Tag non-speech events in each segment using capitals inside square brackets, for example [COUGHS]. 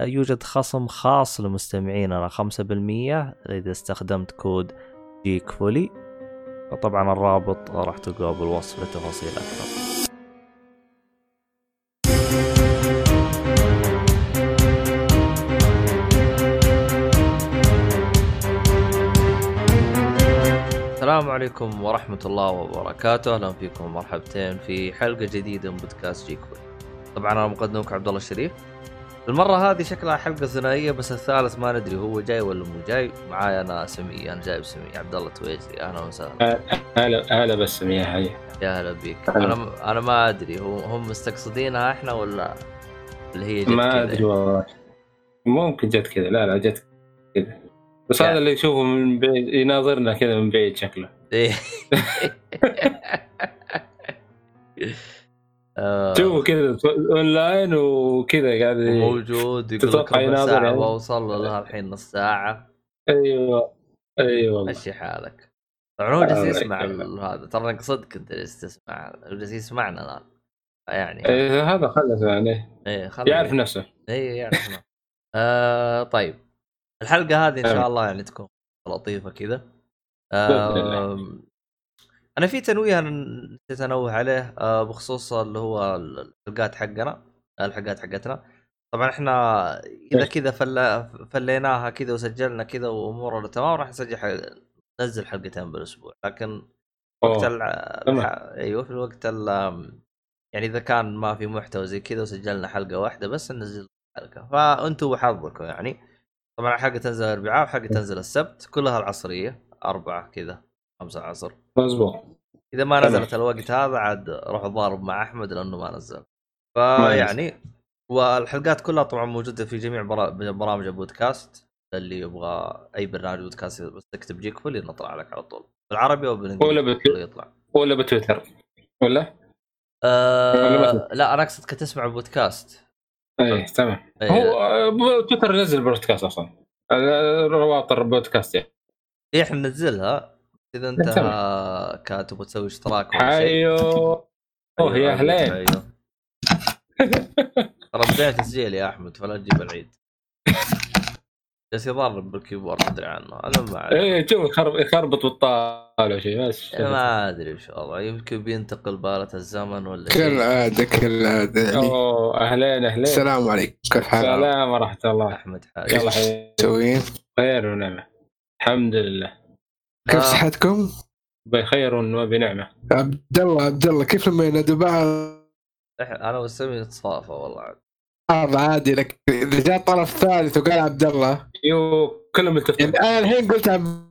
يوجد خصم خاص لمستمعيننا 5% إذا استخدمت كود جيك فولي وطبعا الرابط راح تلقاه بالوصف لتفاصيل أكثر السلام عليكم ورحمة الله وبركاته، أهلا فيكم ومرحبتين في حلقة جديدة من بودكاست جيك فولي. طبعا أنا مقدمك عبد الله الشريف. المرة هذه شكلها حلقة ثنائية بس الثالث ما ندري هو جاي ولا مو جاي، معاي أنا سمية، أنا جايب سمية عبد الله تويجري، أهلا وسهلا. هلا هلا بس سمية هاي. يا هلا بيك، أهلا. أنا أنا ما أدري هو هم مستقصدينها إحنا ولا اللي هي جت ما؟ أدري والله. ممكن جت كذا. لا لا جت كذا. بس يعني. هذا اللي يشوفه من بعيد يناظرنا كذا من بعيد شكله. [LAUGHS] [LAUGHS] [LAUGHS] آه. شوفه كذا أونلاين وكذا قاعد موجود يقول لك ربع ساعة يعني؟ بوصل لها الحين نص ساعة أيوه أيوه والله مشي حالك طبعا هو جالس الله يسمع هذا ترى نقصدك أنت جالس تسمع جالس يسمعنا الآن يعني إيه، هذا خلص يعني إيه خلي يعرف نفسه إيه يعرف نفسه. آه طيب الحلقة هذه إن شاء تمام. الله يعني تكون لطيفة كذا. آه أنا في تنويه أنا نسيت انوه عليه آه بخصوص اللي هو الحلقات حقنا الحلقات حقتنا. طبعا إحنا إذا؟ كذا فل... فليناها كذا وسجلنا كذا وامورنا تمام راح نسجل حل... ننزل حلقتين بالأسبوع. لكن وقت. ال... الح... أيوه في الوقت ال... يعني إذا كان ما في محتوى زي كذا وسجلنا حلقة واحدة بس ننزل حلقه فانتم وحظكم يعني. طبعا الحلقة تنزل الأربعاء وحلقة تنزل السبت كلها العصرية أربعة كذا. خمسة العصر مزبوط. إذا ما. نزلت الوقت هذا عاد روح ضارب مع أحمد لأنه ما نزل. فيعني والحلقات كلها طبعا موجودة في جميع برا- برامج البودكاست. اللي يبغى أي برنامج بودكاست بس تكتب جيك فولي نطلع لك على طول. بالعربي أو بالإنجليزي؟ ولا بت... كله يطلع. ولا بتويتر. ولا؟ ما لا أنا اقصدك تسمع البودكاست إيه تمام. إيه. هو آه، تويتر ينزل بودكاست أصلا. آه، روابط البودكاست يعني. إيه إحنا ننزلها. إذا أنت. كاتب وتسوي اشتراك ولا شيء. أيوه. أوه يا اهلين أيوه. ترى بداية تسجيل يا أحمد فلا تجيب العيد. جالس يضرب بالكيبورد ما أدري عنه. أنا ما أعرف. إيه شوف يخرب- يخربط بالطاوله شيء بس ما أدري إن شاء الله. يمكن بينتقل بالة الزمن ولا شيء. كالعادة كالعادة يعني أوه أهلين أهلين. السلام عليكم. كيف حالك؟ سلام ورحمة الله. أحمد حاج. يلا حي- مسوين؟ خير ونعمة. الحمد لله. كيف آه. صحتكم؟ بخير وبنعمة. عبد الله عبد الله كيف لما ينادوا بعض؟ أنا والسمي نتصافى والله. عاد. عادي لك إذا جاء طرف ثالث وقال عبد الله. يو كلهم يعني التفتوا أنا الحين قلت عبد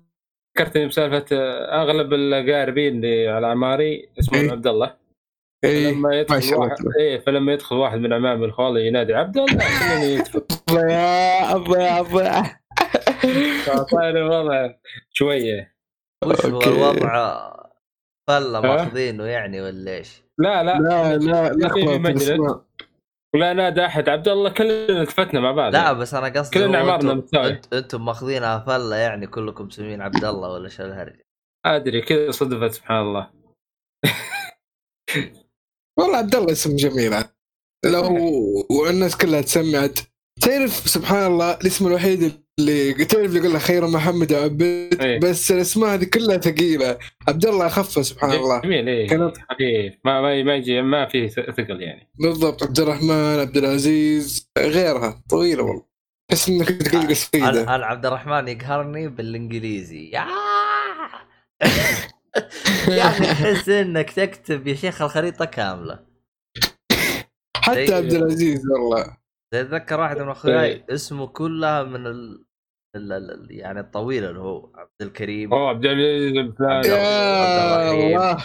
فكرتني بسالفة آه، أغلب القاربين اللي على عماري اسمهم إيه. عبد الله. إيه فلما ما يدخل شاء واحد الله. إيه فلما يدخل واحد من عمام الخال ينادي عبد الله كلهم يدخل. [LAUGHS] الله الله الله الوضع شوية. وش هو. الوضع فله؟ ماخذينه يعني ولا إيش؟ لا لا لا لا في لخبطة مجلس الاسماء ولا نادى احد عبد الله كلنا التفتنا مع بعض لا بس أنا قصدي كلنا عمارنا أنتم متساوي. أنتم ماخذينها فله يعني كلكم مسمين عبد الله ولا شو الهرج؟ أدري كذا صدفت سبحان الله [LAUGHS] والله عبد الله اسم جميل عاد. لو [LAUGHS] والناس كلها تسمي عاد تعرف سبحان الله الاسم الوحيد اللي تعرف اللي يقول له خير محمد عبد إيه. بس الأسماء هذه كلها ثقيلة. عبد الله اخفه سبحان الله. جميل إيه. كانت- خفيف ما ما ما يجي ما في ثقل يعني. بالضبط. عبد الرحمن عبد العزيز غيرها. طويلة والله. تحس إنك تقول قصيده أنا عبد الرحمن يقهرني بالإنجليزي. يا! [LAUGHS] أخي تحس إنك تكتب يا شيخ الخريطة كاملة. حتى عبد العزيز والله. اتذكر واحد من أخوياي اسمه كلها من ال... يعني الطويل اللي هو عبد الكريم. أوه عبد العزيز الفلاني يا الرحيم. الله.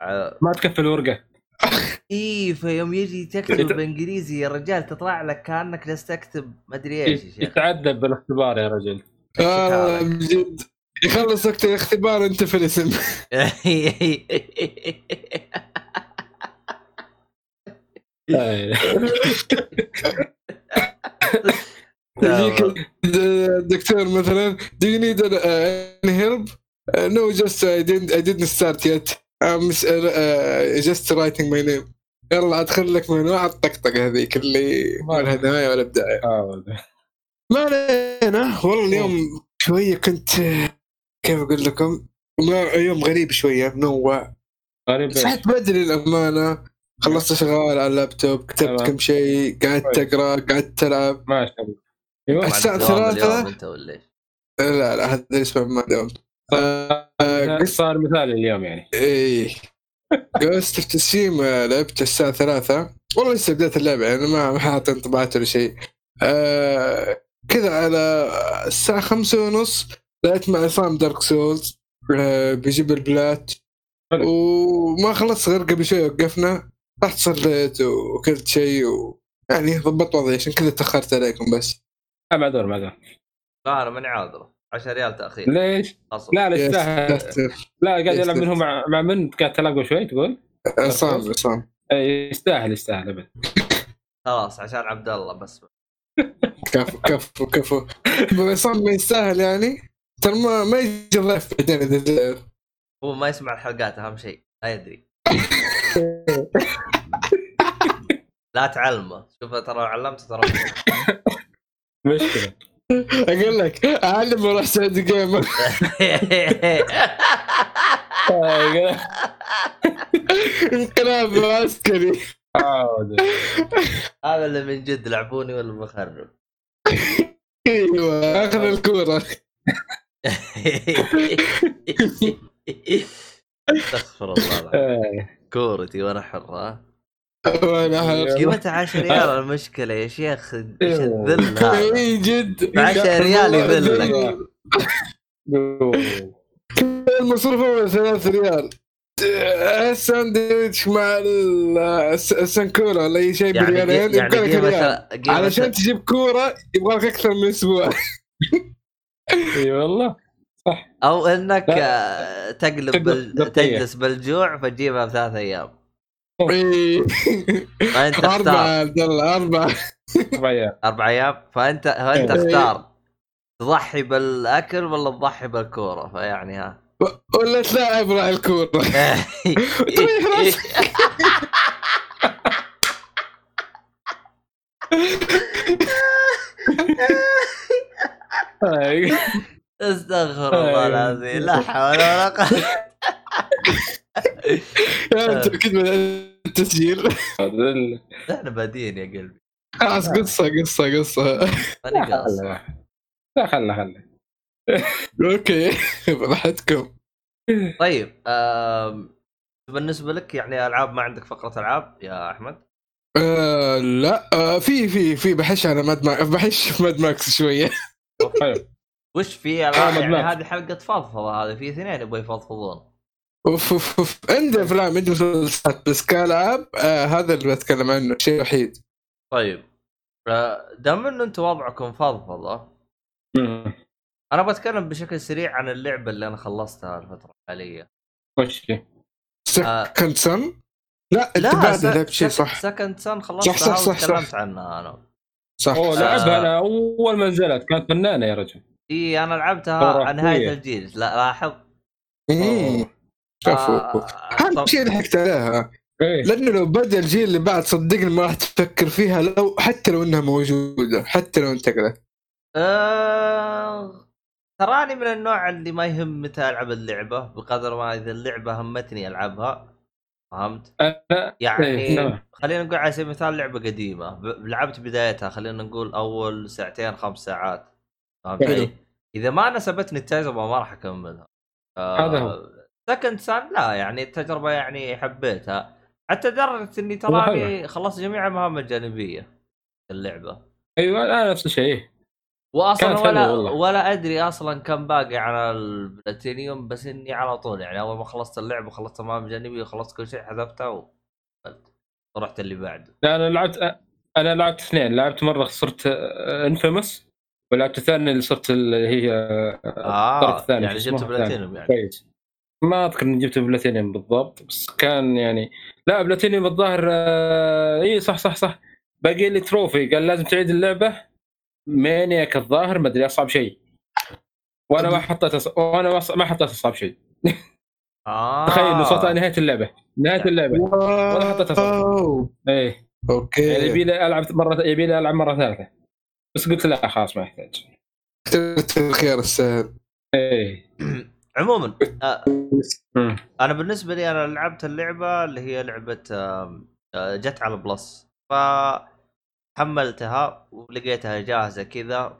ع- ما تكفي الورقه [LAUGHS] إي فيوم يجي تكتب بالانجليزي يا رجال تطلع لك كأنك جالس تكتب ما أدري إيش يا شيخ. يتعذب بالاختبار يا رجل. بجد يخلص وقت الاختبار أنت في الاسم. [LAUGHS] [LAUGHS] يجيك الدكتور مثلا do you need uh, any help? Uh, no just I didn't I didn't start yet. I'm s- uh, just writing my name. يلا أدخل لك من واحد طقطقة هذيك اللي ما لها نهايه ولا بدايه آه. ما علينا. والله اليوم شوية كنت كيف أقول لكم؟ ما يوم غريب شوية منوع غريب؟ صحيت بدري الامانه خلصت شغال على اللابتوب كتبت. كم شيء قعدت. أقرأ قعدت ألعب. ما شاء الله. الساعة ثلاثة. ولا؟ لا لا هذا اسمه ما داومت آه، صار مثالي اليوم يعني. إيه. Ghost of Tsushima لعبت الساعة ثلاثة. والله لسه بديت اللعبة يعني ما ما حاط انطباعات ولا شيء. آه كذا على الساعة خمسة ونص لعبت مع عصام Dark Souls آه بجيب ال plat. وما خلصت غير قبل شوي وقفنا. رحت صليت وكلت شيء و... يعني ضبطت وضعي عشان كذا تأخرت عليكم بس. آه، معذور معذور لا أنا ماني عاذره 10 ريال تأخير. ليش؟ أصلا لا لا يستاهل. لا قاعد يلعب. منهم مع مع من؟ قاعد تلاقوا شوي تقول؟ عصام عصام إيه، يستاهل يستاهل أبد. خلاص عشان عبد الله بس. كفو كفو كفو عصام ما يستاهل يعني؟ ترى ما ما يجي ضيف بعدين إذا زعل. هو ما يسمع الحلقات أهم شيء. لا يدري. [LAUGHS] لا تعلمه. شوف ترى علمته ترى. [LAUGHS] مشكلة [LAUGHS] أقول لك أعلم وأروح سعودي جيمر [LAUGHS] انقلاب عسكري. هذا اللي من جد لعبوني ولا بخرب أيوه أخذ الكورة [LAUGHS] أستغفر الله العظيم. آه، كورتي وأنا حر ها وأنا حر. قيمتها 10 ريال المشكلة يا شيخ إيش. الذل هذا اي جد ب 10 ريال يذلك المصروف هو 3 ريال. الساندويتش مع ال- الس- السنكورة ولا أي شيء يعني بريالين يعني يبغى لك ريال. قيمة قيمة علشان تجيب كورة يبغى لك أكثر من أسبوع. إي والله. أو إنك. آه، تقلب. تجلس بالجوع فتجيبها بثلاث أيام. [LAUGHS] فأنت اختار أربعة عبد الله أربعة. طبيعي أربع أيام فأنت فأنت إيه. اختار. تضحي بالأكل ولا تضحي بالكورة؟ فيعني ها. ولا تلاعب راعي الكورة. [LAUGHS] آه، استغفر الله. العظيم. لا حول ولا قوة. [LAUGHS] أنت أكيد من التسجيل. ال- إحنا بادين يا قلبي. خلاص قصة قصة قصة. لا خله خله okay براحتكم طيب بالنسبة لك يعني ألعاب ما عندك فقرة ألعاب يا أحمد؟ آه لا. آه في في في بحش على Mad Max بحش Mad Max شوية. حلو وش في آه، العاب يعني مدماج. هذه حلقة فضفضة هذه في اثنين يبغوا يفضفضون. أوف أوف أوف عندي أفلام عندي مسلسلات بس كالعاب آه هذا اللي بتكلم عنه الشيء الوحيد طيب آه، دام إنه أنتم وضعكم فضفضه مم. أنا بتكلم بشكل سريع عن اللعبة اللي أنا خلصتها الفترة الحالية وش؟ Second Son لا أنت بعدها لعبت شيء صح Second Son خلصتها صح، صح، صح، وتكلمت صح. عنها أنا صح أوه صح. لعبها آه. أنا أول ما نزلت كانت فنانة يا رجل إي أنا لعبتها نهاية. الجيل لا لاحظ مم. شوفوا آه، هذا الشيء اللي حكيت عليها. إيه. لأنه لو بدأ الجيل اللي بعد صدقني ما راح تفكر فيها لو حتى لو إنها موجودة حتى لو انتقلت. آه، تراني من النوع اللي ما يهم متى ألعب اللعبة بقدر ما إذا اللعبة همتني ألعبها. فهمت؟ أنا يعني إيه،. خلينا نقول على سبيل المثال لعبة قديمة. ب- لعبت بدايتها خلينا نقول أول ساعتين خمس ساعات. فهمت؟ إذا ما ناسبتني التجربه ما راح أكملها. هذا هو. سكند سان لا يعني التجربة يعني حبيتها. حتى لدرجه إني تراني خلصت جميع المهام الجانبية اللعبة. أيوه أنا نفس الشيء. واصلا ولا والله. ولا أدري أصلا كم باقي على البلاتينيوم بس إني على طول يعني أول ما خلصت اللعبة خلصت المهام الجانبيه وخلصت كل شيء حذفتها وقفلت. ورحت اللي بعده. لا أنا لعبت أنا لعبت اثنين. لعبت مرة صرت infamous ولعبت الثاني اللي صرت اللي هي الطرف آه الثاني يعني جبت. بلاتينيوم يعني. كويس ما أذكر إني جبت بلاتينيوم بالضبط بس كان يعني لا بلاتينيوم الظاهر آه، اي صح صح صح. باقي لي trophy قال لازم تعيد اللعبة. maniac الظاهر ما أدري أصعب شيء. وأنا ما حطيت أص... وأنا ما حطيت أصعب شيء. آه. تخيل وصلت نهاية اللعبة. نهاية اللعبة. ولا حطيت. wow. إيه. okay. يعني يبي لي ألعب مرة يبي لي ألعب مرة ثالثة. بس قلت لا خلاص ما يحتاج. اخترت الخيار السهل. إيه. [CLEARS THROAT] عموما آه. أنا بالنسبة لي أنا لعبت اللعبة اللي هي لعبة آه، جت على Plus. ف حملتها ولقيتها جاهزة كذا.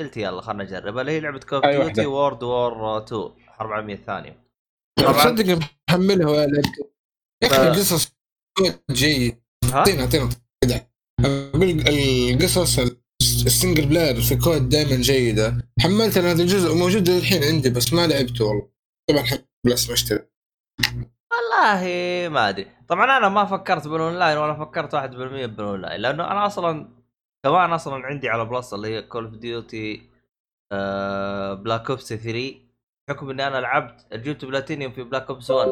قلت يلا خلنا نجربها اللي هي لعبة Call of Duty. World War 2 حرب العالميه الثانية طبعاً. صدق محملها ولا لعبت يا أخي القصص جيد اعطينا اعطينا كذا أقول القصص ال single player في COD دائما جيدة. حملت أنا هذا الجزء موجود الحين عندي بس ما لعبته والله. طبعا بس ما اشتري والله ما أدري. طبعا أنا ما فكرت بالأونلاين ولا فكرت 1% بالأونلاين لأنه أنا أصلا كمان أصلا عندي على Plus اللي هي Call of Duty Black Ops 3 بحكم إني أنا لعبت جبت بلاتينيوم في Black Ops 1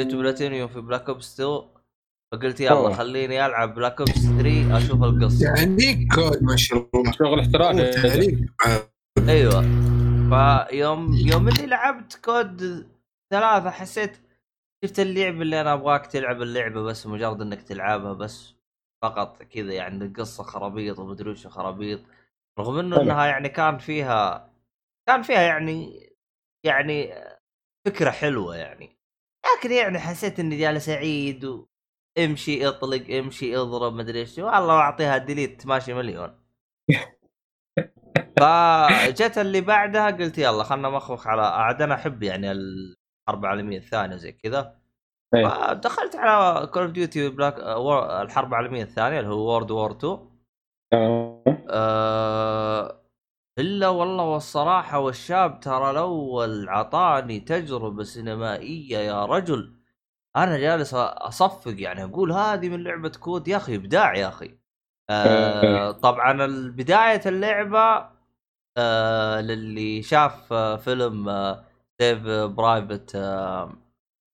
جبت بلاتينيوم في Black Ops 2 فقلت يلا. خليني ألعب Black Ops 3 أشوف القصة يعني COD ما شاء الله شغل احترافي تعريف. أيوه فيوم يوم اني لعبت COD ثلاثة حسيت شفت اللعبة اللي أنا أبغاك تلعب اللعبة بس مجرد إنك تلعبها بس فقط كذا يعني القصة خرابيط ومدري وش خرابيط رغم إنه. إنها يعني كان فيها كان فيها يعني يعني فكرة حلوة يعني لكن يعني حسيت إني جالس أعيد و امشي اطلق امشي اضرب مدري إيش. والله أعطيها delete ماشي مليون. [LAUGHS] فجت اللي بعدها قلت يلا خلنا مخوخ على عاد أنا أحب يعني الحرب العالميه الثانية زي كذا. إيه. فدخلت على Call of Duty Black الحرب العالمية الثانية اللي هو World War 2 آه. آه، إلا والله والصراحة والشاب ترى الأول عطاني تجربة سينمائية يا رجل. أنا جالس أصفق يعني أقول هذه من لعبة COD يا أخي إبداع يا أخي آه طبعا ال- بداية اللعبة آه للي شاف آه فيلم آه Save Private آه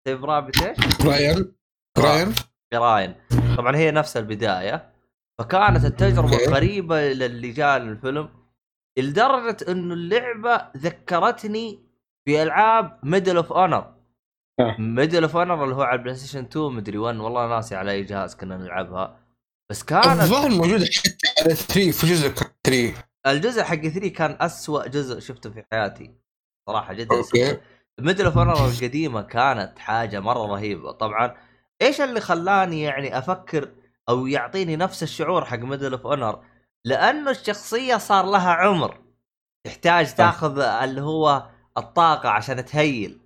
Save Private إيش؟ Ryan Ryan Ryan طبعا هي نفس البداية فكانت التجربة. قريبه للي جاء الفيلم لدرجة إنه اللعبة ذكرتني بألعاب Medal of Honor آه. Medal of Honor اللي هو على ال PlayStation 2 مدري 1 والله ناسي على اي جهاز كنا نلعبها. بس كانت الظاهر موجودة حتى على 3 في جزء كان 3 الجزء حق 3 كان أسوأ جزء شفته في حياتي. صراحة جدا okay. Medal of Honor القديمة كانت حاجة مرة رهيبة. طبعا إيش اللي خلاني يعني أفكر أو يعطيني نفس الشعور حق Medal of Honor؟ لأنه الشخصية صار لها عمر. تحتاج تاخذ اللي هو الطاقة عشان ت heal.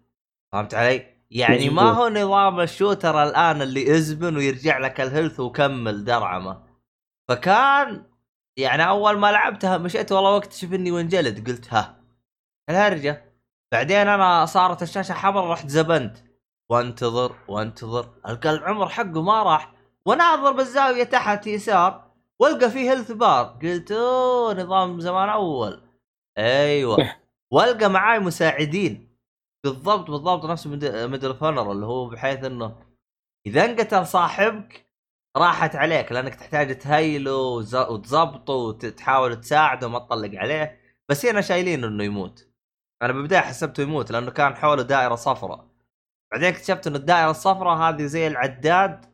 فهمت علي؟ يعني ما هو نظام ال shooter الآن اللي ازبن ويرجع لك ال health وكمل درعمه. فكان يعني أول ما لعبتها مشيت والله واكتشف إني وانجلد قلت ها الهرجة. بعدين أنا صارت الشاشة حمراء رحت زبنت. وانتظر وانتظر. القى العمر حقه ما راح. وناظر بالزاوية تحت يسار والقى فيه health bar. قلت أوه نظام زمان أول. أيوه. [LAUGHS] والقى معاي مساعدين. بالضبط بالضبط نفس Medal of Honor اللي هو بحيث إنه إذا انقتل صاحبك راحت عليك لأنك تحتاج تهيله وتظبطه وتحاول تساعده وما تطلق عليه بس هنا شايلين إنه يموت. أنا بالبداية حسبته يموت لأنه كان حوله دائرة صفراء. بعدين اكتشفت إنه الدائرة الصفراء هذه زي العداد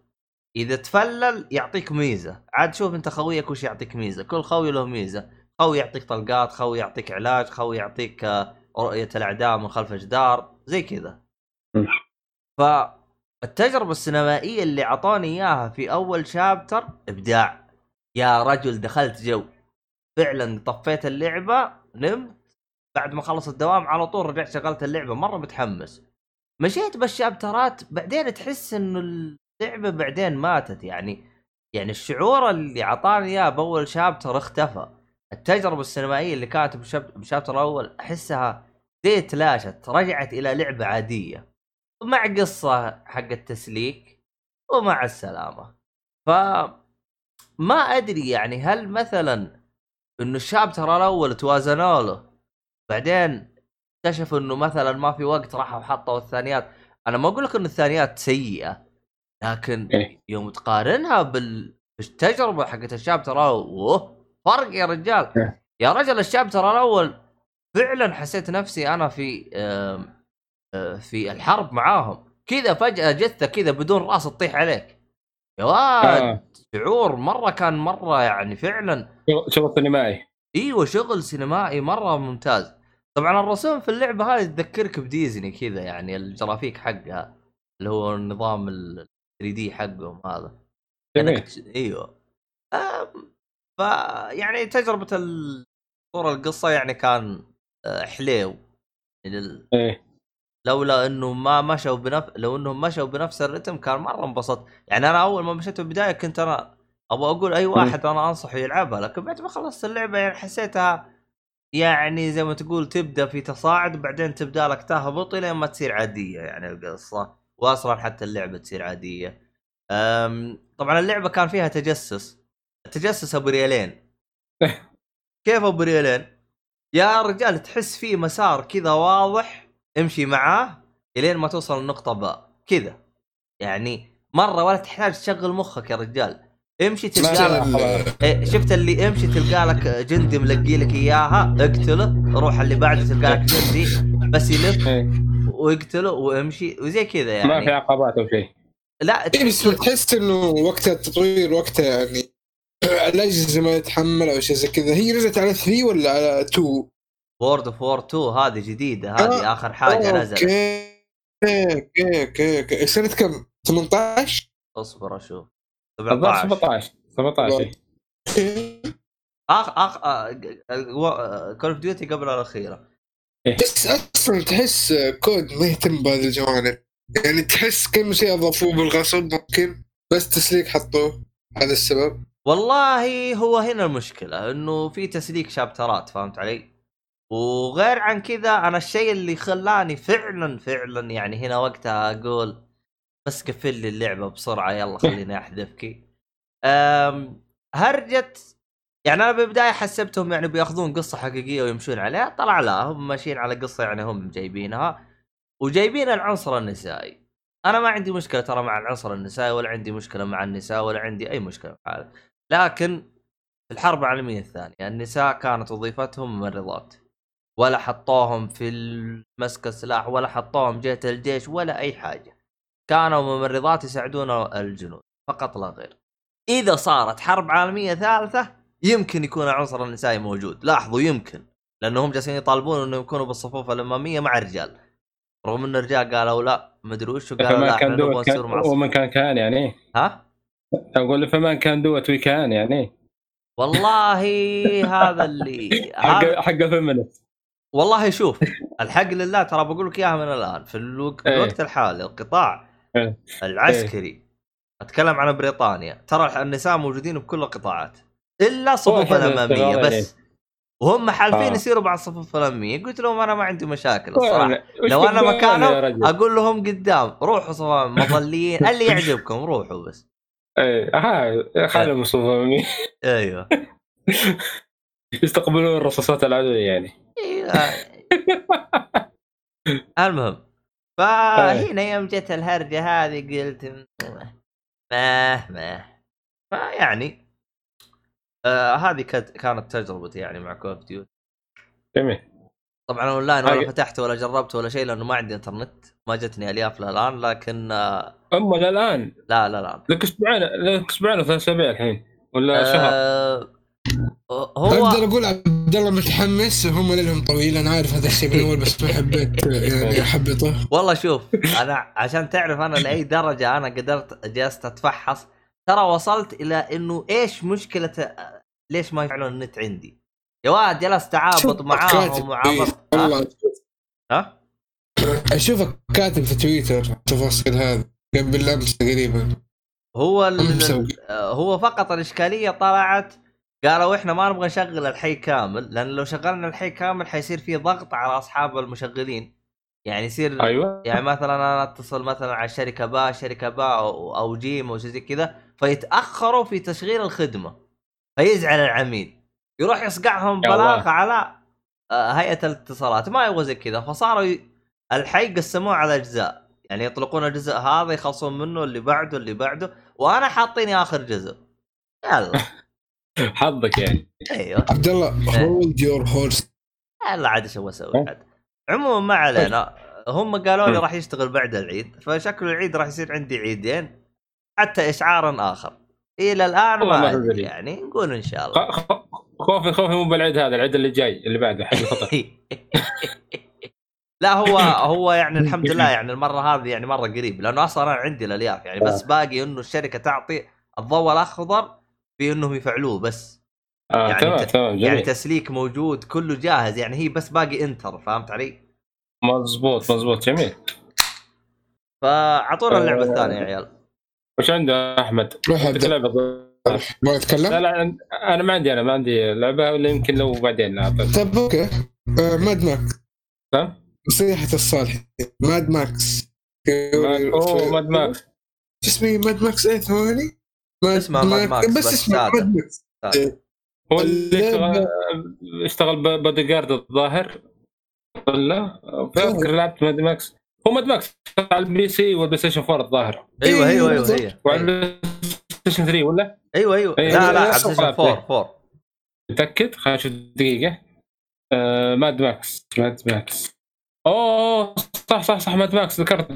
إذا تفلل يعطيك ميزة. عاد شوف أنت خويك وش يعطيك ميزة. كل خوي له ميزة. خوي يعطيك طلقات خوي يعطيك علاج خوي يعطيك آه، رؤية الأعداء من خلف جدار زي كذا. فالتجربة السينمائية اللي اعطوني إياها في أول شابتر إبداع. يا رجل دخلت جو. فعلا طفيت اللعبة نمت. بعد ما خلص الدوام على طول رجعت شغلت اللعبة مرة متحمس. مشيت بالشابترات بعدين تحس انه اللعبة بعدين ماتت. يعني يعني الشعور اللي أعطاني إياه بأول شابتر اختفى. التجربة السينمائية اللي كانت بشاب- بالشابتر الأول أحسها زي تلاشت رجعت إلى لعبة عادية ومع قصة حق التسليك ومع السلامة ف ما أدري يعني هل مثلا إنه الشابتر الأول توازنوا له بعدين اكتشفوا إنه مثلا ما في وقت راحوا حطوا الثانيات أنا ما أقول لك إنه الثانيات سيئة لكن إيه. يوم تقارنها بال... بالتجربة حقت الشابتر الأول أوه فرق يا رجال إيه. يا رجل الشابتر الأول فعلا حسيت نفسي أنا في آه، في الحرب معاهم. كذا فجأة جثة كذا بدون رأس تطيح عليك. يا واد آه. شعور مرة كان مرة يعني فعلا. شغل- سينمائي. إيوه شغل سينمائي مرة ممتاز. طبعا الرسوم في اللعبة هذه تذكرك بديزني كذا يعني الجرافيك حقها اللي هو النظام ال 3 دي حقهم هذا. إيوه. ف يعني تجربة الصورة القصة يعني كان حليو. يعني ال- إيه. لولا إنه ما مشوا بنفس لو انهم مشوا بنفس الرتم كان مرة انبسطت. يعني أنا أول ما مشيت بالبداية كنت أنا أبغى أقول أي واحد أنا أنصحه يلعبها لكن بعد ما خلصت اللعبة يعني حسيتها يعني زي ما تقول تبدأ في تصاعد وبعدين تبدأ لك تهبط لين ما تصير عادية يعني القصة واصلا حتى اللعبة تصير عادية. أم طبعا اللعبة كان فيها تجسس التجسس ابو ريالين [LAUGHS] كيف ابو ريالين؟ يا رجال تحس فيه مسار كذا واضح امشي معاه إلين ما توصل لنقطة باء كذا. يعني مرة ولا تحتاج تشغل مخك يا رجال. امشي تلقى لك. إيه، شفت اللي امشي تلقى لك جندي ملقي لك إياها اقتله روح اللي بعده تلقى لك جندي بس يلف إيه. واقتله وامشي وزي كذا ما في يعني. عقبات أو شيء. لا اي بس تحس إنه وقت التطوير وقتها يعني الاجهزه ما يتحمل أو شيء زي كذا. هي نزلت على 3 ولا على 2 World of War 2 هذه جديدة هذه آه، آخر حاجة نزلت. okay okay okay. سنه كم؟ 18 اصبر أشوف. الظاهر 17 17 17 أوكي. آخ آخ Call of Duty قبل الاخيره بس أصلا تحس COD ما يهتم بهذه الجوانب. يعني تحس كم شيء أضافوه بالغصب ممكن بس تسليك حطوه. هذا السبب. والله هو هنا المشكلة إنه في تسليك chapter ات فهمت علي؟ وغير عن كذا أنا الشيء اللي خلاني فعلا فعلا يعني هنا وقتها أقول بس قفل لي اللعبة بسرعة يلا خليني احذفك. هرجة يعني أنا بالبداية حسبتهم يعني بيأخذون قصة حقيقية ويمشون عليها طلع لا هم ماشيين على قصة يعني هم جايبينها وجايبين العنصر النسائي أنا ما عندي مشكلة ترى مع العنصر النسائي ولا عندي مشكلة مع النساء ولا عندي أي مشكلة لكن في الحرب العالمية الثانية النساء كانت وظيفتهم ممرضات. ولا حطوهم في مسك السلاح ولا حطوهم جهة الجيش ولا أي حاجة. كانوا ممرضات يساعدون الجنود فقط لا غير. إذا صارت حرب عالمية ثالثة يمكن يكون العنصر النسائي موجود. لاحظوا يمكن. لأنهم جالسين يطالبون إنهم يكونوا بالصفوف الأمامية مع الرجال. رغم إن الرجال قالوا لا مدري وش قالوا لا إحنا كان نبغى دوت نصير مع ومن كان كان يعني ها؟ أقول فما كان دوت وي كان يعني والله هذا اللي [LAUGHS] حق حق الفيمنست والله شوف الحق لله ترى بقول لك إياها من الآن في الوقت, إيه. الوقت الحالي القطاع إيه. العسكري أتكلم عن بريطانيا ترى النساء موجودين بكل القطاعات إلا صفوف واحد الأمامية. بس وهم حالفين آه. يصيروا مع الصفوف الأمامية قلت لهم أنا ما عندي مشاكل الصراحة لو أنا مكانهم؟ أقول لهم قدام روحوا صفوف مظليين اللي يعجبكم روحوا بس إيه ها خلهم يصوفوا أيوه. [LAUGHS] يستقبلون الرصاصات العدو يعني. إيه. المهم فهنا يوم جت الهرجة هذه قلت ما ما فيعني آه هذه كانت كانت تجربتي يعني مع Call of Duty جميل. طبعا أونلاين ولا هاي- فتحت ولا جربت ولا شيء لأنه ما عندي إنترنت ما جتني ألياف للآن لكن آه أما الان لا لا لا. لك أسبوعين لك أسبوعين وثلاث أسابيع الحين ولا شهر؟ آه هو أقدر أقول عبد الله متحمس هم لهم طويل أنا عارف هذا الشيء من أول بس ما حبيت يعني [LAUGHS] أحبطه. والله شوف أنا عشان تعرف أنا لأي درجة أنا قدرت جلست أتفحص ترى وصلت إلى إنه إيش مشكلة ليش ما يفعلون النت عندي. يا واد جلست تعابط معاهم ها؟ والله ها؟ اشوفك كاتب في تويتر التفاصيل هذه قبل امس تقريبا. هو ال... هو فقط الإشكالية طلعت قالوا إحنا ما نبغى نشغل الحي كامل لأن لو شغلنا الحي كامل حيصير في ضغط على أصحاب المشغلين. يعني يصير أيوه. يعني مثلا أنا أتصل مثلا على شركة با شركة با أو, أو جيم أو شيء زي كذا فيتأخروا في تشغيل الخدمة فيزعل العميل. يروح يصقعهم. بلاغه على آه، هيئة الاتصالات. ما يبغى زي كذا. فصاروا ي... الحي قسموه على أجزاء. يعني يطلقون الجزء هذا يخلصون منه اللي بعده اللي بعده. وأنا حاطيني آخر جزء. يلا. [LAUGHS] حظك يعني. أيوه. عبد الله. هولد يور هورس يلا عاد إيش أبغى أسوي عاد. عموما ما علينا. هم قالوا لي راح يشتغل بعد العيد. فشكل العيد راح يصير عندي عيدين. حتى اشعار آخر. إلى الآن ما. يعني. نقول إن شاء الله. خوفي خوفي مو بالعيد هذا العيد اللي جاي اللي بعده حق الفطر. [LAUGHS] لا هو هو يعني الحمد لله يعني المرة هذه يعني مرة قريب لأنه أصلا أنا عندي الألياف يعني بس باقي إنه الشركة تعطي الضوء الأخضر في إنهم يفعلوه بس. آه يعني تمام تمام يعني جميل. تسليك موجود كله جاهز يعني هي بس باقي إنتر فهمت علي؟ مضبوط مضبوط جميل. فأعطونا اللعبة آه. الثانية يا عيال. وش عنده أحمد؟ روح لعبة ما لا يتكلم لا عند- أنا ما عندي أنا ما عندي لعبة ولا يمكن لو بعدين أعطيك. طيب okay. آه، Mad Max تمام؟ نصيحة الصالح. Mad Max أوه Mad Max شو اسمه؟ Mad Max إيه؟ ثواني. Mad اسمه Mad Max، بس اسمه. Mad Max هو اللي اشتغل اشتغل بودي جارد الظاهر. ولا؟ فاكر لعبت Mad Max هو Mad Max على ال PC وال PlayStation 4 الظاهر. أيوه إيه، أيوه. أيوه وعلى ال Play ستيشن 3 ولا؟ أيوه أيوه. إيه، لا لا السلام صح. 4 4 متأكد؟ خلينا نشوف دقيقة. آه ماد ماكس ماد ماكس أوه صح صح صح ماد ماكس ذكرت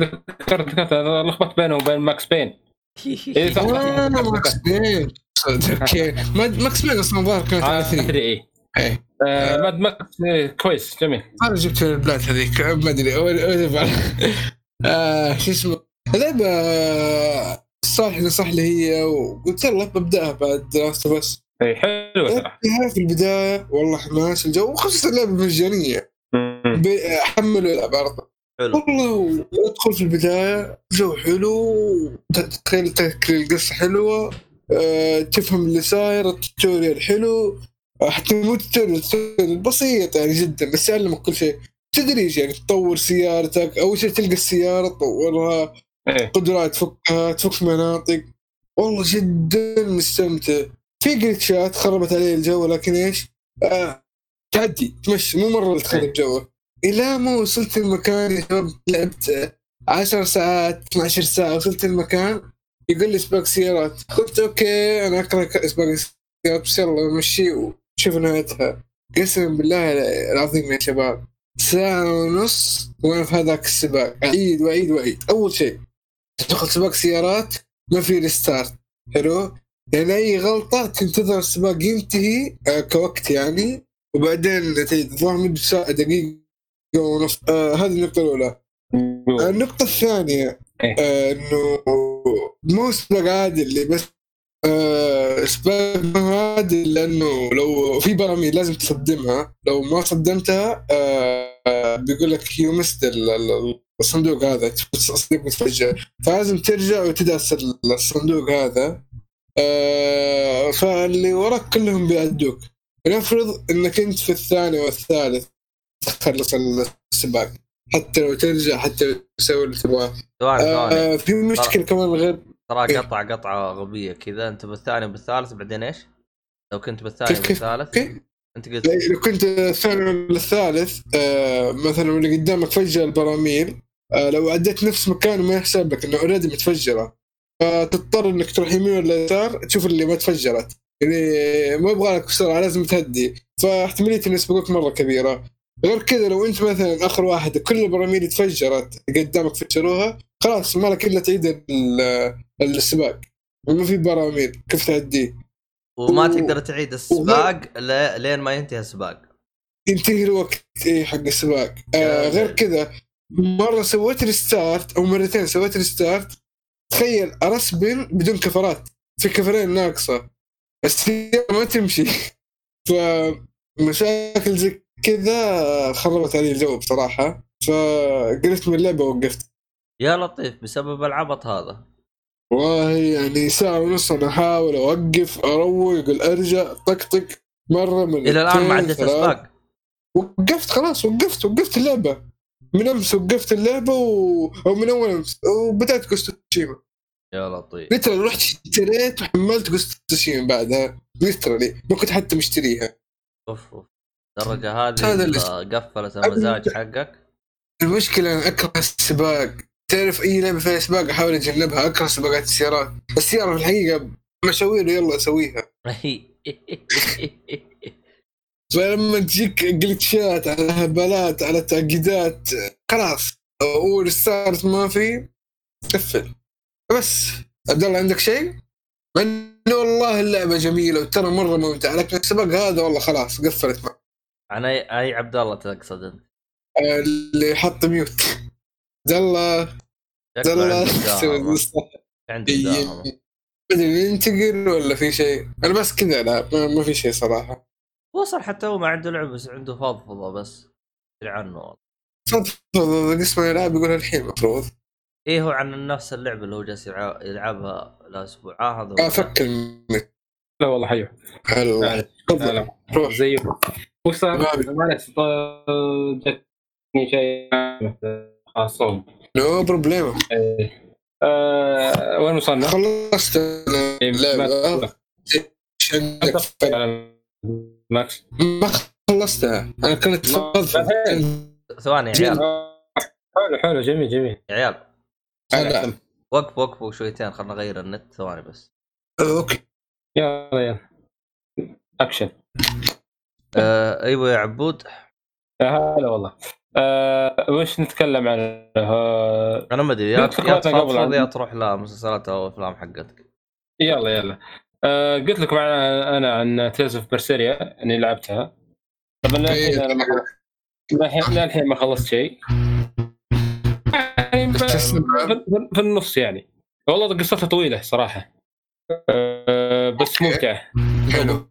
ذكرت ذكرت. لخبطت بينه وبين ماكس بين [LAUGHS] إيه، صح. ماكس بين ماد ماكس بين أصلا ظاهر كانت على آه 3 3 إيه. إيه آه. ماد ماكس كويس جميل. أنا جبت البلاد هذيك. ما أدري [LAUGHS] آه، شو اسمه؟ اللعبة صالح نصح لي هي وقلت يلا ببدأها بعد Last بس إي حلوة صراحة. فيها في البداية والله حماس الجو وخصوصا اللعبة مجانية. مم. ب- حملوا العب حلو. والله وادخل في البداية جو حلو تتخيل تذكر القصة حلوة أه تفهم اللي صاير ال tutorial حلو حتى مو ال tutorial بسيط يعني جدا بس يعلمك كل شيء. تدريج يعني تطور سيارتك أول شيء تلقى السيارة تطورها إيه. قدرات تفكها تفك مناطق. والله جدا مستمتع. في جلتشات خربت علي الجو لكن إيش؟ آه تعدي تمشي. مو مرة تخرب جوه إلى ما وصلت المكان يا شباب لعبت 10 ساعات 12 ساعة وصلت المكان. يقول لي سباق سيارات. قلت أوكي أنا اكره سباق السيارات بس يلا نمشي وشوف نهايتها. قسما بالله العظيم يا شباب. ساعة ونص وأنا في هذاك السباق. اعيد واعيد واعيد أول شيء تدخل سباق سيارات ما في ريستارت حلو؟ يعني أي غلطة تنتظر السباق ينتهي آه كوقت يعني وبعدين الظاهر مدة ساعة دقيقة ونص. آه هذه النقطة الأولى. آه النقطة الثانية إيه. آه إنه مو سباق عادي اللي بس آه سباق مو عادي لأنه لو في براميل لازم تصدمها. لو ما صدمتها آه بيقول لك يو مست الصندوق هذا الصندوق متفجر. فلازم ترجع وتدرس الصندوق هذا. آه فاللي وراك كلهم بيعدوك. نفرض إنك أنت في الثاني والثالث تخلص السباق. حتى لو ترجع حتى لو تسوي اللي تبغاه. آه في مشكلة كمان غير ترى إيه. قطع قطعة غبية كذا. أنت بالثاني وبالثالث بعدين إيش؟ لو كنت بالثاني كيف؟ أنت قلت لو كنت الثاني ولا الثالث آه مثلا اللي قدامك فجأة البراميل لو عديت نفس مكانه ما يحسب لك إنه اوريدي متفجرة. فتضطر إنك تروح يمين ولا يسار تشوف اللي ما تفجرت. يعني ما يبغى لك بسرعة لازم تهدي. فاحتمالية إنه يسبقوك مرة كبيرة. غير كذا لو أنت مثلا آخر واحد كل البراميل تفجرت قدامك فجروها خلاص ما لك إلا تعيد ال- السباق. ما في براميل كيف تعديه وما و- تقدر تعيد السباق ل- لين ما ينتهي السباق. ينتهي الوقت إيه حق السباق. آه يا غير. كذا مرة سويت restart أو مرتين سويت restart تخيل respawn بدون كفرات. في كفرين ناقصة. السيارة ما تمشي. فمشاكل زي كذا خربت علي الجو بصراحة. فقلت من اللعبة ووقفت يا لطيف بسبب العبط هذا. والله يعني ساعة ونص أنا أحاول أوقف أروق أرجع طقطق مرة من إلى الآن ما عدت اسباق وقفت خلاص وقفت وقفت اللعبة. من امس وقفت اللعبة و... أو من أول أمس. وبدأت قصه تشيما يا لطيف. ليترالي رحت اشتريت وحملت قصة تسوشيما بعدها. ليترالي ما كنت حتى مشتريها. أوف أوف. الدرجه هذه هذا اللي- قفلت المزاج حقك. المشكلة أنا أكره السباق. تعرف أي لعبة فيها سباق؟ أحاول أتجنبها أكره سباقات السيارات. السيارة في الحقيقة مشاوير يلا أسويها. [LAUGHS] فلما تجيك جلتشات على هبالات على تعقيدات خلاص. أول ستارت ما في قفل. بس. عبد الله عندك شيء؟ مع إنه والله اللعبة جميلة وترى مرة ممتعة لكن السباق هذا والله خلاص قفلت معه عن أي أي عبد الله تقصد أنت؟ اللي حط ميوت عبد الله. عبد الله. [LAUGHS] مدري ينتقل ولا في شيء. أنا بس كذا ما ما في شيء صراحة. وصل حتى هو ما عنده لعب بس عنده فضفضه بس. ادري عنه؟ والله. تفضل قسم الالعاب يقول الحين المفروض إيه هو عن نفس اللعبة اللي هو جالس يلعب- يلعبها الأسبوع آه هذا افك ال mute لا والله حيو. هلا لا، تفضل. روح. زيه وش صار؟ ما- معلش جتني شيء خاصهم no problem. آه، وين وصلنا؟ خلصت إيه، Max. ما خلصتها. أنا كنت ثواني يا عيال. حلو حلو جميل جميل. يا عيال. أنا- وقفوا وقفوا شويتين خلنا نغير النت. ثواني بس. okay. يلا يلا. أكشن. آه أيوه يا عبود. يا هلا والله. آه، وش نتكلم عنه؟ آه، أنا ما أدري يا يا تفضفض تروح لمسلسلات أو أفلام حقتك. يلا يلا. آه، قلت لكم أنا عن Tales of Berseria أني لعبتها. طبعا للحين أنا خلصت للحين ما خلصت شيء. يعني؟ في النص يعني. والله قصتها طويلة صراحة. آه، بس ممتعه حلو.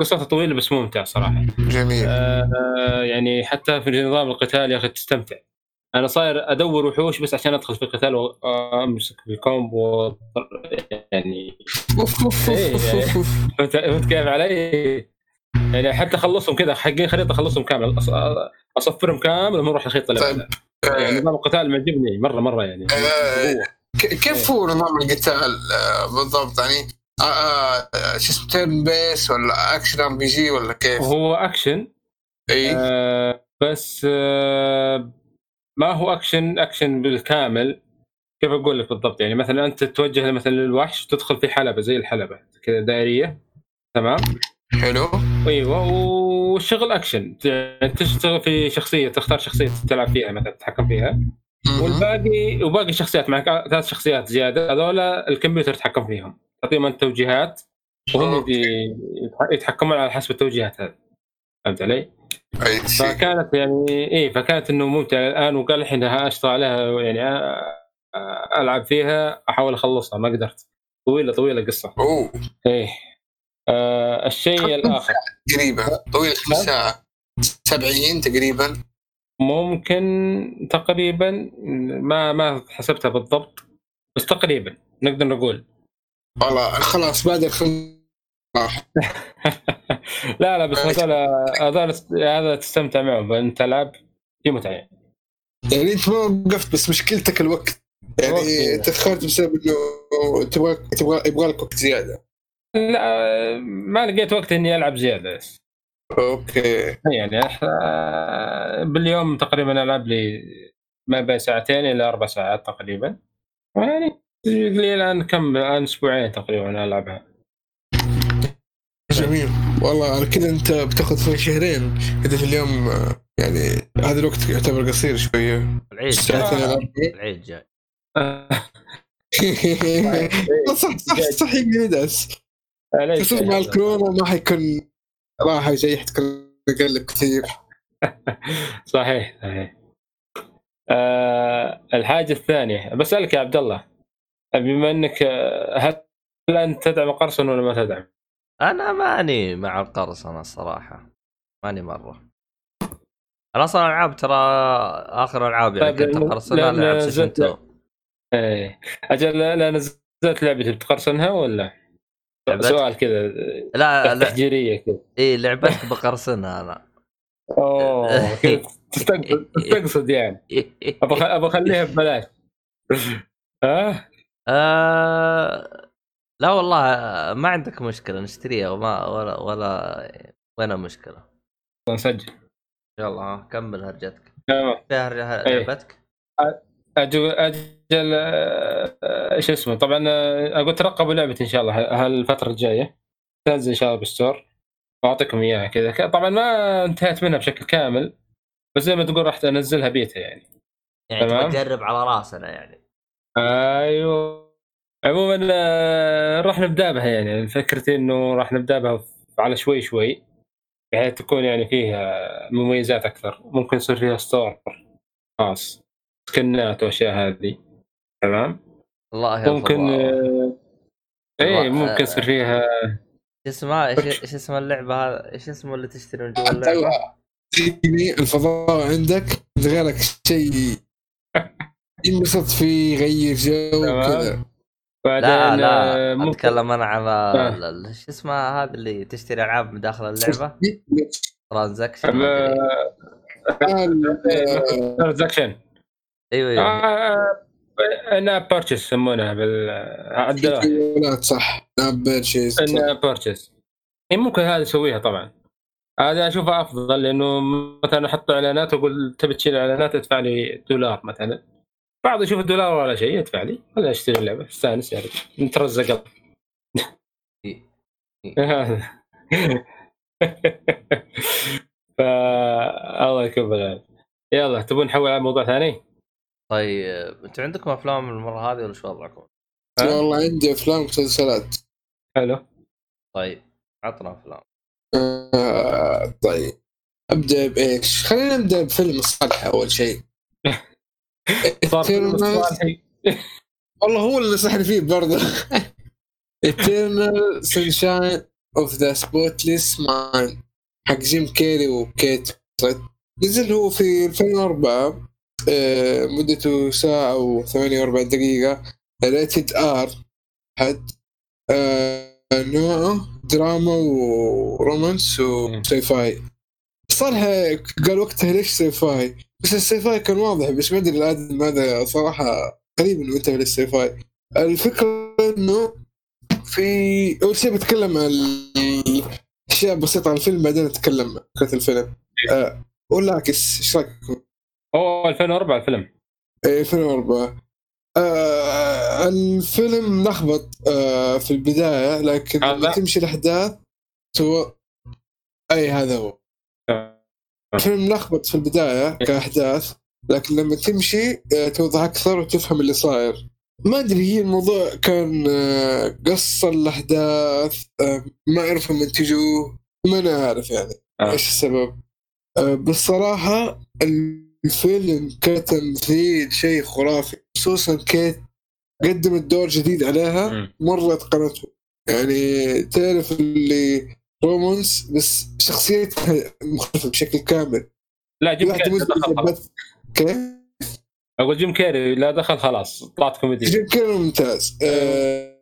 قصتها- طويلة بس ممتعه صراحة. جميل. آه، يعني حتى في نظام القتال يا أخي تستمتع. أنا صاير أدور وحوش بس عشان أدخل في القتال وامسك بال combo يعني أوف أوف إيه، يعني. فهمت فهمت كيف علي؟ يعني حتى أخلصهم كذا حقين خريطة أخلصهم كامل أصفرهم كامل وما أروح الخريطه اللي طيب. بعدها. يعني نظام القتال معجبني مرة مرة يعني آه، كيف هو نظام القتال آه، بالضبط يعني آه، آه، آه، شو اسمه turn-based ولا action RPG ولا كيف؟ هو اكشن اي آه بس آه ما هو action action بالكامل؟ كيف أقول لك بالضبط؟ يعني مثلا أنت تتوجه مثلا للوحش تدخل في حلبة زي الحلبة كذا دائرية تمام؟ حلو. أيوه والشغل اكشن يعني تشتغل في شخصية تختار شخصية تلعب فيها مثلا تتحكم فيها. والباقي وباقي الشخصيات معك ثلاث شخصيات زيادة هذولا الكمبيوتر يتحكم فيهم. تعطيهم أنت توجيهات وهم يتحكمون على حسب التوجيهات هذه. فهمت علي؟ فكانت يعني إيه فكانت إنه ممتعه الآن وقال الحين اشتغل عليها يعني ألعب فيها أحاول أخلصها ما قدرت. طويلة طويلة قصة. أوه. إيه. آه الشيء الآخر. تقريبا. طويل نعم. ساعة 70 تقريبا. ممكن تقريبا ما ما حسبتها بالضبط بس تقريبا نقدر نقول. والله خلاص بعد الخم راح [LAUGHS] [LAUGHS] لا لا بس هذول هذول هذا تستمتع معهم أنت تلعب في متعه يعني. يعني أنت ما وقفت بس مشكلتك الوقت. يعني. أنت تاخرت بسبب إنه تبغى تبغى يبغى لك وقت زيادة. لا ما لقيت وقت إني ألعب زيادة. بس أوكي. يعني باليوم تقريبا ألعب لي ما بين ساعتين إلى أربع ساعات تقريبا. يعني لي الان كم الان أسبوعين تقريبا ألعبها. جميل. والله على كذا أنت بتاخذ في شهرين. اذا في اليوم آه، يعني هذا الوقت يعتبر قصير شوية. العيد جاي. [LAUGHS] العيد جاي. صح صح صح يدعس ليش؟ خصوصا مع الكورونا ما حيكون راحه زي حتكون أقل كثير. [LAUGHS] صحيح صحيح. آه الحاجة الثانية بسألك يا عبد الله بما إنك آه، هل أنت تدعم قرصن ولا ما تدعم؟ أنا ماني مع القرصنه الصراحة. ماني مرة. أنا أصلا ألعاب ترى آخر ألعاب يعني طيب، كنت اقرصنها لا سيشن زلت- 2 إيه. أجل لا, نزلت لعبة بتقرصنها ولا؟ سؤال كذا لا لا. تحجيرية كذا. إي لعبتك بقرصنها أنا. أوه [LAUGHS] تستقصد يعني. أبغى أبغى أخليها ببلاش. [LAUGHS] ها؟ آه... لا والله ما عندك مشكلة نشتريها وما ولا ولا وين المشكلة؟ نسجل. يلا كمل هرجتك. تمام. إيه. لعبتك أجل أجل آه، إيش اسمه طبعا آه، أقول ترقبوا لعبتي إن شاء الله هالفترة الجاية. تنزل إن شاء الله بالستور. واعطيكم إياها كذا. طبعا ما انتهيت منها بشكل كامل بس زي ما تقول راح أنزلها بيتا يعني. يعني تجرب على راسنا يعني. أيوه. عموما آه، راح نبدا بها يعني. فكرتي إنه راح نبدا بها على شوي شوي بحيث تكون يعني فيها مميزات أكثر. ممكن يصير فيها ستور خاص سكنات وأشياء هذه. تمام؟ والله يا ممكن. آه، والله، ممكن آه، يصير فيها شو اسمها؟ إيش اسم اللعبة هذا؟ إيش اسمه اللي تشتري من جوا اللعبة؟ تجيني الفضاء عندك. غيرك شيء [LAUGHS] ينبسط فيه يغير جو. كذا. بعدين لا آه، لا ممكن أتكلم أنا عن آه. شو اسمها هذا اللي تشتري ألعاب من داخل اللعبه ترانزاكشن آه، ترانزاكشن أيوه آه، أيوه أنا بيرتشيز يسمونها بال صح. ناب بيرشيز انها بيرتشيز إيه ممكن هذا يسويها طبعا. هذا أشوفه أفضل لأنه مثلا أحط إعلانات وأقول تبي تشيل إعلانات أدفع لي دولار مثلا. بعض يشوف الدولار ولا شيء يدفع لي. ولا أشتري اللعبة. استأنس يعني نترزق فا [LAUGHS] الله يكون بالعافية. يلا تبون نحول على موضوع ثاني؟ طيب أنتوا عندكم أفلام المرة هذه ولا شو وضعكم؟ والله عندي أفلام ومسلسلات. حلو. طيب عطنا أفلام. آه طيب. أبدأ بإيش؟ خلينا نبدأ بفيلم الصالح أول شيء. صار والله هو اللي نصحني فيه برضه. Eternal Sunshine of the Spotless Mind. حق جيم كيري وكيت. نزل هو في 2004 آه، مدته ساعة و48 دقيقة. rated R حد آه، نوعه دراما و romance و sci-fi صراحة قال وقتها ليش sci-fi بس ال sci-fi كان واضح بس ما أدري الادم هذا صراحة قريب إنه انتبه لل sci-fi. الفكرة إنه في أول شيء بتكلم عن أشياء بسيطة عن الفيلم بعدين أتكلم عن فكرة الفيلم. آه، ولا عكس إيش رأيك؟ أوه 2004 الفيلم. إيه، 2004 آه الفيلم لخبط آه في البداية لكن؟ لما تمشي الأحداث تو... أي هذا هو. الفيلم لخبط في البداية كأحداث لكن لما تمشي آه توضح أكثر وتفهم اللي صاير. ما أدري هي الموضوع كان قصر الأحداث آه ما عرفوا ينتجوه ما أنا عارف يعني آه. إيش السبب. بالصراحة الفيلم كتمثيل شيء خرافي خصوصا كيت قدمت دور جديد عليها. مرة اتقنته يعني تعرف اللي romance بس شخصيتها مختلفة بشكل كامل. لا جيم كيري لا مزعجة دخل خلاص. بس كيف؟ أقول جيم كيري لا دخل خلاص طلعت كوميدي. جيم كيري ممتاز. آه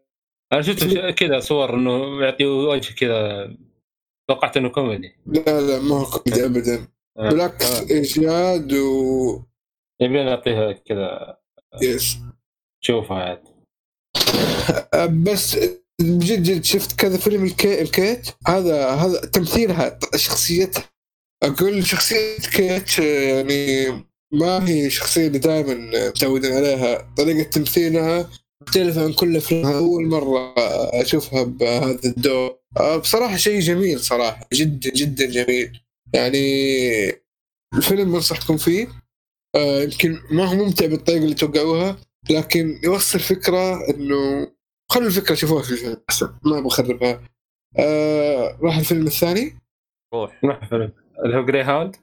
أنا شفت كذا صور إنه يعطي وجه كذا. توقعت إنه كوميدي. لا لا ما هو كوميدي ابدا. آه. بالعكس آه. اجاد و يبي نعطيها كذا. yes تشوفها عاد. آه، بس بجد جد شفت كذا فيلم الكي... الكيت هذا هذا تمثيلها شخصيتها. أقول شخصية كيت يعني ما هي الشخصية اللي دائما متعودين عليها. طريقة تمثيلها مختلفة عن كل افلامها أول مرة أشوفها بهذا الدور. آه، بصراحة شيء جميل صراحة. جدا جدا جميل. يعني الفيلم بنصحكم فيه. آه، يمكن ما هو ممتع بالطريقة اللي توقعوها لكن يوصل فكرة إنه خلوا الفكرة شوفوها في الفيلم أحسن. ما بخربها آه راح الفيلم الثاني؟ روح. نروح فيلم اللي هو جري هاوند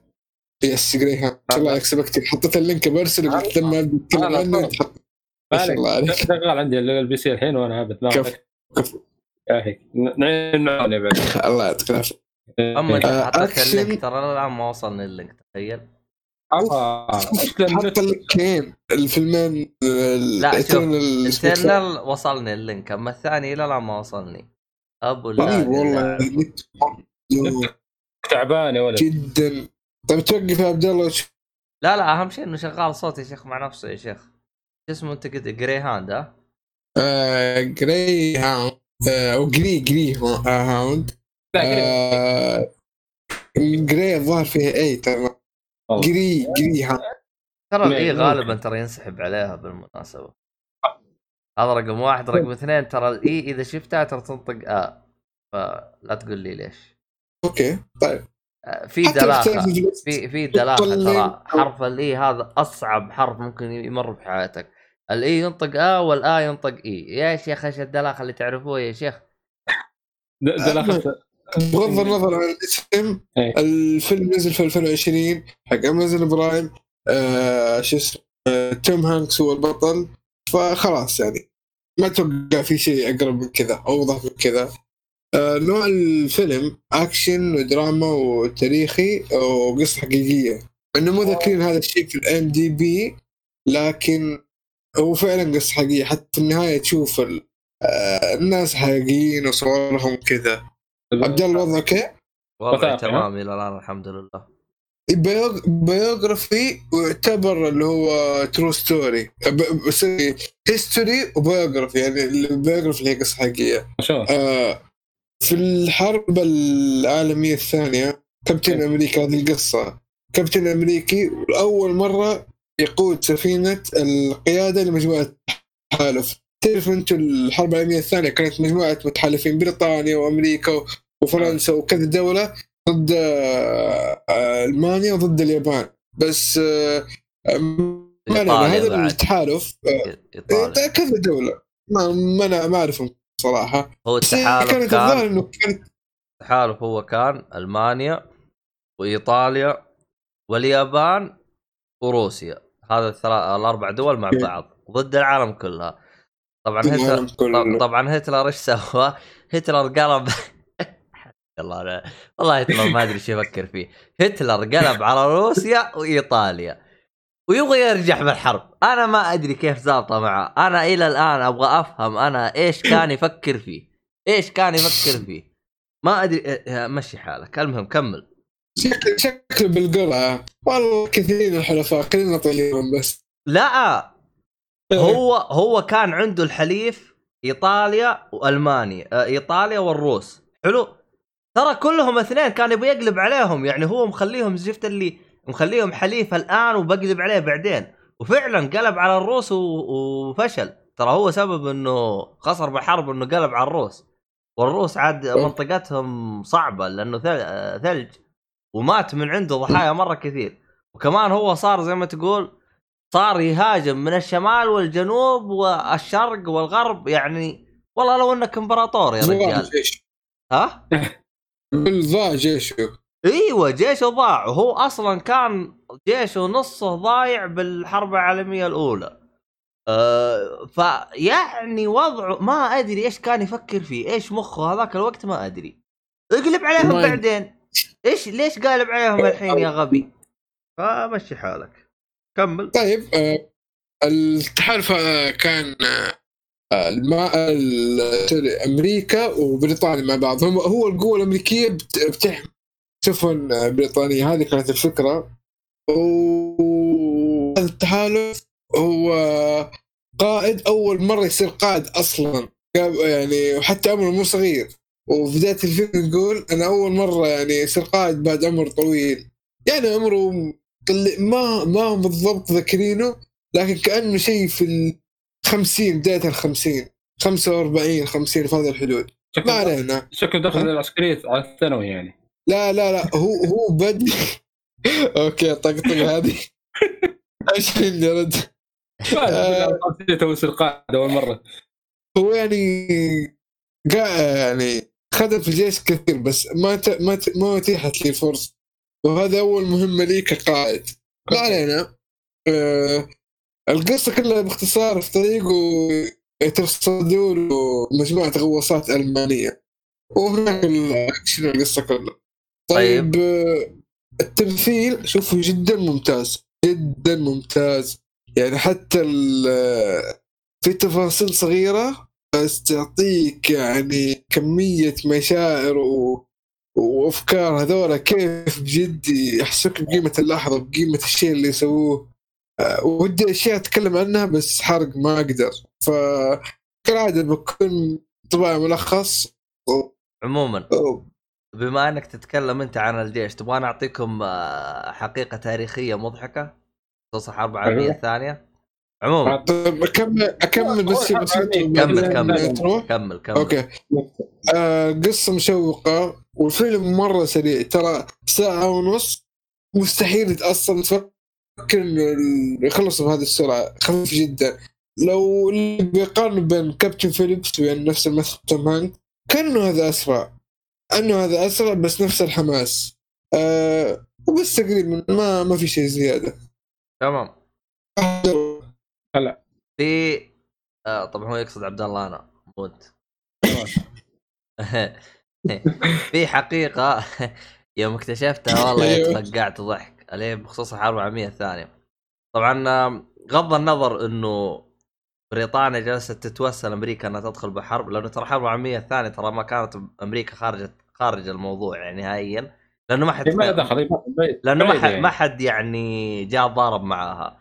يس جريهام ما شاء الله عليك سبقتي حطيت اللينك برسل قلت لما أتكلم عنه ما شاء الله عليك. شغال عندي البي سي الحين وأنا ما كفو. كفو. يا نعين معنا بعد الله يعطيك العافية. أما انت آه، حطيت. اللينك ترى الآن ما وصلني اللينك تخيل. آه، النت- اللينكين الفيلمين لا، شوف، شوف انترنال وصلني اللينك أما الثاني إلى الان ما وصلني. أبو طيب لا. والله [LAUGHS] تعبان يا ولد. جدا. طيب توقف يا عبد الله لا لا أهم شيء إنه شغال صوت يا شيخ مع نفسه يا شيخ. شو اسمه أنت قلت؟ Greyhound ها؟ آه Greyhound آه أو Grey Grey Hou- آه، hound لا. آه Grey الظاهر فيها E ترى؟ Greyhound ترى ال E ممكن. غالبا ترى ينسحب عليها بالمناسبة. هذا رقم واحد. رقم اثنين ترى ال E إذا شفتها ترى تنطق آ. فلا تقول لي ليش. okay طيب. في دلاخة. في في دلاخة ترى حرف ال E هذا أصعب حرف ممكن يمر بحياتك. ال E ينطق آ والا ينطق إي. يا شيخ إيش الدلاخة اللي تعرفوها يا شيخ؟ د- دلاخة بغض النظر عن الاسم إيه. الفيلم نزل في 2020 حق Amazon Prime آه شو اسمه آه توم هانكس هو البطل. فخلاص يعني ما أتوقع في شيء أقرب من كذا أو أوضح من كذا. آه نوع الفيلم أكشن ودراما وتاريخي وقصة حقيقية. إنه مو ذاكرين هذا الشيء في ال IMDb لكن هو فعلا قصة حقيقية. حتى في النهاية تشوف ال- الناس حقيقيين وصورهم كذا. عبد الله الوضع okay؟ وضعي وثائقي، تمام إلى الآن الحمد لله. biog- biography ويعتبر اللي هو true story بس history و biography يعني ال biography اللي هي قصة حقيقية. ما شاء الله. آه في الحرب العالمية الثانية كابتن أمريكا هذه القصة. كابتن أمريكي لاول مرة يقود سفينة القيادة لمجموعة تحالف تعرف أنتم الحرب العالمية الثانية كانت مجموعة متحالفين بريطانيا وأمريكا وفرنسا وكذا دوله ضد آه، آه، ألمانيا وضد اليابان. بس آه، ما هذا. التحالف كذا دوله ما ما أنا ما أعرفهم صراحة. هو التحالف كانت كان إنه كانت التحالف هو كان ألمانيا وإيطاليا واليابان وروسيا. هذا الثلاث الأربع دول مع بعض ضد العالم كلها. طبعا هتلر طبعا هتلر إيش سوى؟ [LAUGHS] هتلر قلب الله أنا... والله هتلر ما أدري إيش يفكر فيه. هتلر قلب على روسيا وإيطاليا ويبغى يرجع بالحرب. أنا ما أدري كيف زابطه معه. أنا إلى الآن أبغى أفهم أنا إيش كان يفكر فيه. إيش كان يفكر فيه. ما أدري إيه، مشي حالك. المهم كمل. شكله شكله بالقرعة. والله كثيرين الحلفاء خلينا نطيلهم بس. لا. هو هو كان عنده الحليف إيطاليا وألمانيا آه، إيطاليا والروس. حلو. ترى كلهم اثنين كان يبغى يقلب عليهم يعني هو مخليهم شفت اللي مخليهم حليف الآن وبقلب عليه بعدين. وفعلا قلب على الروس و- وفشل. ترى هو سبب إنه خسر بالحرب إنه قلب على الروس. والروس عاد منطقتهم صعبة لأنه ثل- ثلج. ومات من عنده ضحايا مرة كثير. وكمان هو صار زي ما تقول صار يهاجم من الشمال والجنوب والشرق والغرب يعني والله لو إنك إمبراطور يا رجال. ها؟ [LAUGHS] ضاع جيشه. إيوه جيشه ضاع. وهو أصلا كان جيشه نصه ضايع بالحرب العالمية الأولى. أه فيعني وضعه ما أدري إيش كان يفكر فيه. إيش مخه؟ هذاك الوقت ما أدري. اقلب عليهم ما- بعدين. إيش ليش قالب عليهم الحين يا غبي؟ فمشي حالك. كمل. طيب آه، التحالف آه، كان الما... ال- سوري، أمريكا وبريطانيا مع بعض. هم هو القوة الأمريكية بت- بتحمي. سفن بريطانيه هذه كانت الفكرة. وهذا التحالف هو قائد أول مرة يصير قائد أصلا. يعني وحتى عمره مو صغير. وفي بداية الفيلم يقول أنا أول مرة يعني يصير قائد بعد عمر طويل. يعني عمره ما ما بالضبط ذاكرينه لكن كأنه شيء في 50 بداية ال 50 45 50 في هذه الحدود ما علينا. شكله دخل العسكريه على الثانوي يعني. لا لا لا. هو هو بد [LAUGHS] أوكي طقطق هذه. [LAUGHS] إيش يا رد قائد أول مرة. هو يعني يعني خدم في الجيش كثير بس ما ت... ما ت... ما اتيحت لي فرصة. وهذا أول مهمة لي كقائد. ما علينا. آه. القصة كلها باختصار في طريق ويترصدوا له مجموعه غواصات ألمانية. وهناك الأكشن القصة كلها. طيب, آه، التمثيل شوفه جدا ممتاز. جدا ممتاز. يعني حتى في تفاصيل صغيرة بس تعطيك يعني كمية مشاعر و... وأفكار هذول كيف بجد يحسوك بقيمة اللحظة بقيمة الشيء اللي يسووه. ودي أشياء أتكلم عنها بس حرق ما أقدر. ف كالعاده بكون طبعا ملخص. عموما و- بما أنك تتكلم أنت عن الجيش تبغى نعطيكم آه، حقيقة تاريخية مضحكة؟ خصوص الحرب العالمية أيوه. الثانية؟ عموما. طيب اكمل أكمل بس بسيط كمل كمل. كمل كمل. okay. آه قصة مشوقة والفيلم مرة سريع. ترى ساعة ونص مستحيل أصلا تفكر انه يخلصوا بهذه السرعة خفيف جدا. لو اللي بيقارن بين كابتن فيليبس وبين نفس الممثل توم هانك كأنه هذا أسرع. أنه هذا أسرع بس نفس الحماس. آه وبس تقريبا ما ما في شيء زيادة. تمام. في آه طبعا هو يقصد عبد الله أنا. مو انت [LAUGHS] في حقيقة [LAUGHS] يوم اكتشفتها والله. [LAUGHS] تفقعت ضحك. اللي هي بخصوص الحرب العالمية الثانية. طبعا غض النظر إنه بريطانيا جلست تتوسل أمريكا إنها تدخل بحرب لأنه ترى الحرب العالمية الثانية ترى ما كانت أمريكا خارج خارج الموضوع يعني نهائيا. لأنه ما حد ما له دخل بعيد- لأنه ما حد يعني. ما حد يعني جاء ضارب معاها.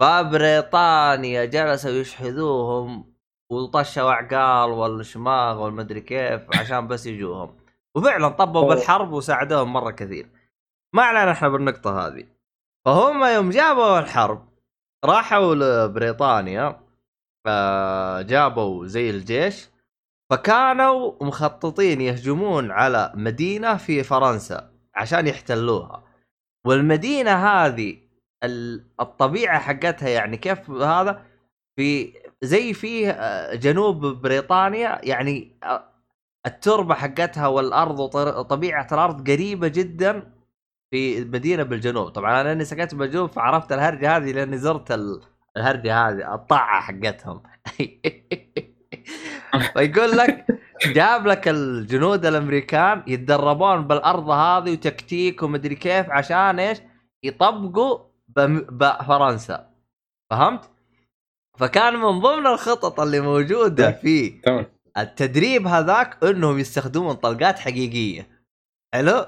فبريطانيا جلسوا يشحذوهم وطشوا عقال والشماغ والمدري كيف عشان بس يجوهم. وفعلا طبوا. بالحرب وساعدوهم مرة كثير. ما علينا إحنا بالنقطة هذه. فهم يوم جابوا الحرب راحوا لبريطانيا جابوا زي الجيش فكانوا مخططين يهجمون على مدينة في فرنسا عشان يحتلوها. والمدينة هذه ال- الطبيعة حقتها يعني كيف هذا؟ في زي فيه آه، جنوب بريطانيا يعني آه، التربة حقتها والأرض وطبيعه الأرض قريبة جدا في مدينة بالجنوب طبعا أنا لأني سكنت بالجنوب فعرفت الهرجة هذه لأني زرت ال- الهرجة هذه الطاعة حقتهم [LAUGHS] فيقول لك جاب لك الجنود الأمريكان يتدربون بالأرض هذه وتكتيك ومدري كيف عشان إيش؟ يطبقوا بم- بفرنسا فهمت؟ فكان من ضمن الخطط اللي موجودة في التدريب هذاك إنهم يستخدمون طلقات حقيقية حلو؟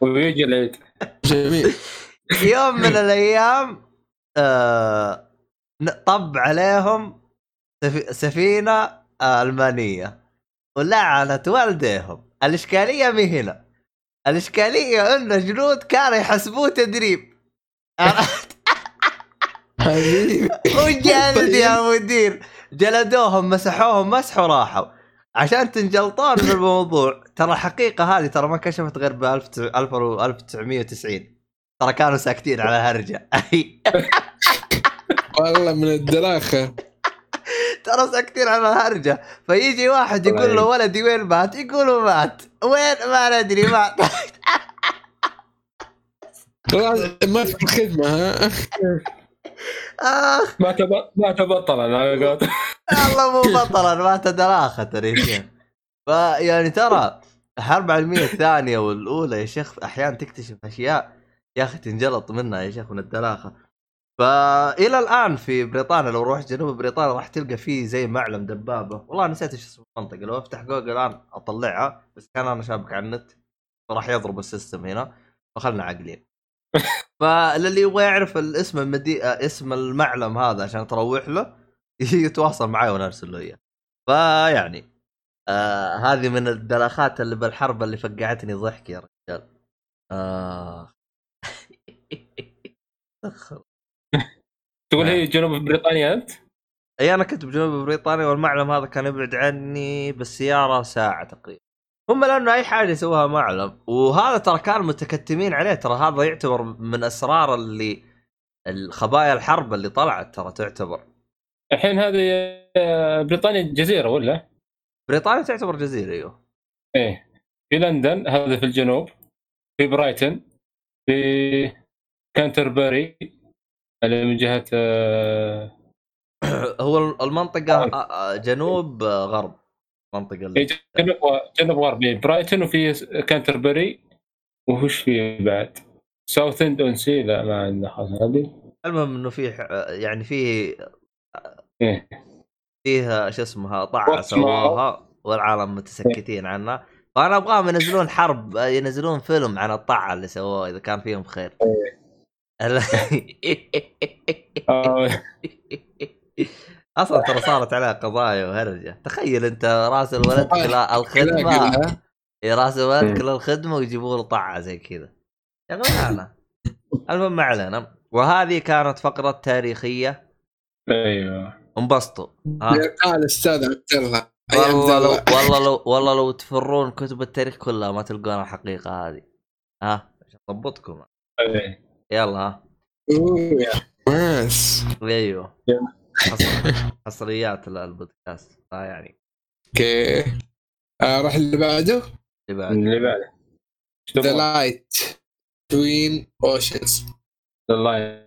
ويجي العيد جميل. يوم من الأيام آه طب عليهم سف- سفينة ألمانية ولعنت والديهم. الإشكالية مي هنا. الإشكالية ان الجنود كانوا يحسبوه تدريب. عرفت؟ [LAUGHS] وجلد يا مدير. جلدوهم مسحوهم مسح وراحوا عشان تنجلطون من الموضوع. ترى الحقيقة هذه ترى ما كشفت غير ب 1990 ترى كانوا ساكتين على هرجة. [LAUGHS] والله من الدراخة. ترى ساكتين على الهرجه فيجي واحد يقول له ولدي وين مات؟ يقولوا مات. وين؟ ما ندري مات [LAUGHS] ما في الخدمه ها؟ [LAUGHS] اخ ما تب... ما على قولتك. والله مو بطلا يا شيخ فيعني ترى الحرب العالميه الثانية والأولى يا شيخ أحيانا تكتشف أشياء يا أخي تنجلط منها يا شيخ من الدراخه فالى الآن في بريطانيا لو رحت جنوب بريطانيا راح تلقى فيه زي معلم دبابة. والله نسيت إيش اسم المنطقة لو أفتح جوجل الان أطلعها بس كان أنا شابك على النت فراح يضرب ال system هنا فخلنا عاقلين. [LAUGHS] فاللي يبغى يعرف الاسم المدي... اسم المعلم هذا عشان تروح له [LAUGHS] يتواصل معي وأنا أرسل له إياه فيعني آه هذه من الدلاخات اللي بالحرب اللي فقعتني ضحك يا رجال آه. [LAUGHS] تقول نعم. هي جنوب بريطانيا أنت؟ أي أنا كنت بجنوب بريطانيا والمعلم هذا كان يبعد عني بالسيارة ساعة تقريبا هم لأنه أي حاجة يسووها معلم وهذا ترى كانوا متكتمين عليه. ترى هذا يعتبر من أسرار اللي الخبايا الحرب اللي طلعت ترى تعتبر. الحين هذه آه، بريطانيا جزيرة ولا؟ بريطانيا تعتبر جزيرة أيوه. إيه. في لندن هذا في الجنوب. في برايتن في كانتربري اللي من جهة آه، [COUGHS] هو المنطقة آه، جنوب غرب. منطقة في اللي جنوب جنوب غربي. برايتن وفي كانتربري وش في بعد؟ Southend-on-Sea لا ما عندنا خلاص هذه؟ المهم إنه في يعني في إيه. فيها شو اسمها طاعة ما- سووها والعالم متسكتين عنها. فأنا أبغاهم ينزلون حرب ينزلون فيلم عن الطاعة اللي سووها إذا كان فيهم خير. [LAUGHS] آه، [LAUGHS] أصلا ترى صارت عليها قضايا وهرجة. تخيل أنت رأس الولد آه، كلا الخدمة. إيه، الولد مم. كل الخدمة ويجيبوا له طعه زي كذا. يا غلانه المهم ما علينا. وهذه كانت فقرة تاريخية. أيوه. انبسطوا. ها؟ قال الاستاذ عبد الله والله لو والله لو [LAUGHS] والله لو تفرون كتب التاريخ كلها ما تلقون الحقيقة هذه. ها؟ عشان أضبطكم. إيه. يلا ها؟ ناس أيوه. حصريات. [LAUGHS] البودكاست. ها يعني. okay. آه، راح اللي بعده؟ اللي بعد اللي بعده. The؟ Light Between Oceans الله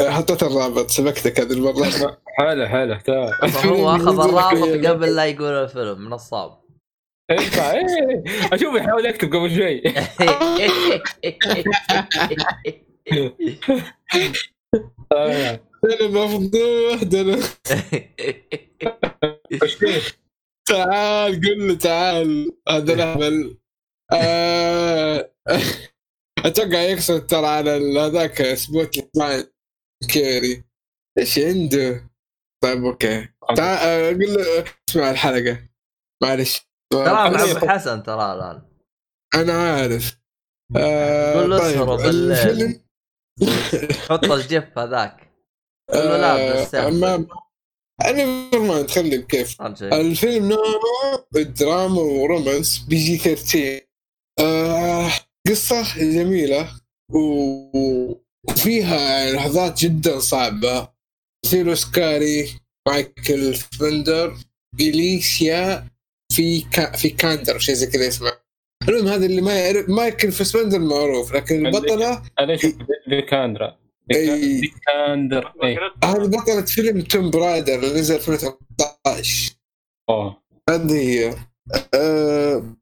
حطيت الرابط سبقتك هذه المرة. حاله حاله تعال هو [LAUGHS] أخذ الرابط. قبل لا يقول الفيلم نصاب ينفع إيه. أشوف يحاول يكتب قبل شوي. [LAUGHS] آه. أنا مفضوح فيه؟ [LAUGHS] تعال قل له تعال. هذا الاهبل آه، أتوقع يقصد ترى على هذاك سبوت لاين كيري. إيش عنده؟ طيب okay. تعال آه، قل له اسمع الحلقة. معلش. ترى خليه مع حسن ترى الآن. أنا عارف. آه، قول له طيب اسهروا بالليل. الفيلم حط ال GIF هذاك. له لا آه،. ما أنا ما تخلي بكيف شيء؟ الفيلم نوعه دراما و romance PG 13 آه قصة جميلة و- وفيها لحظات جدا صعبة. مثير اوسكاري مايكل فاسبندر إليسيا في كا في كاندر شيء زي كذا اسمه. المهم هذا اللي ما يعرف مايكل فاسبندر معروف لكن البطلة هذا إيش فيكاندرا فيكاندر اي هذه بطلة فيلم Tomb Raider اللي نزل 2013 أوه. هذه هي. آه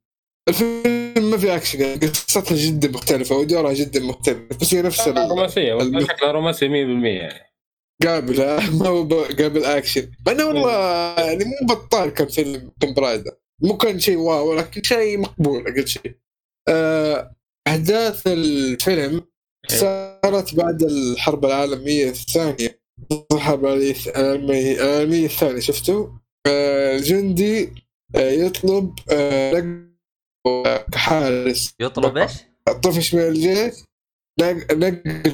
الفيلم ما في أكشن قصتها جدا مختلفة ودورها جدا مختلف بس هي نفس ال- رومانسية الم- شكلها رومانسي 100% يعني. قابلة [LAUGHS] ما هو قابل أكشن. مع إنه والله يعني مو بطال كان فيلم Tomb Raider مو كان شيء wow ولكن شيء مقبول أقل شيء. آه أحداث الفيلم صارت بعد الحرب العالمية الثانية. الحرب العالمية العالمية الثانية شفتوا؟ آه الجندي آه يطلب آه كحارس. يطلب إيش؟ طفش من الجيش نق- نقل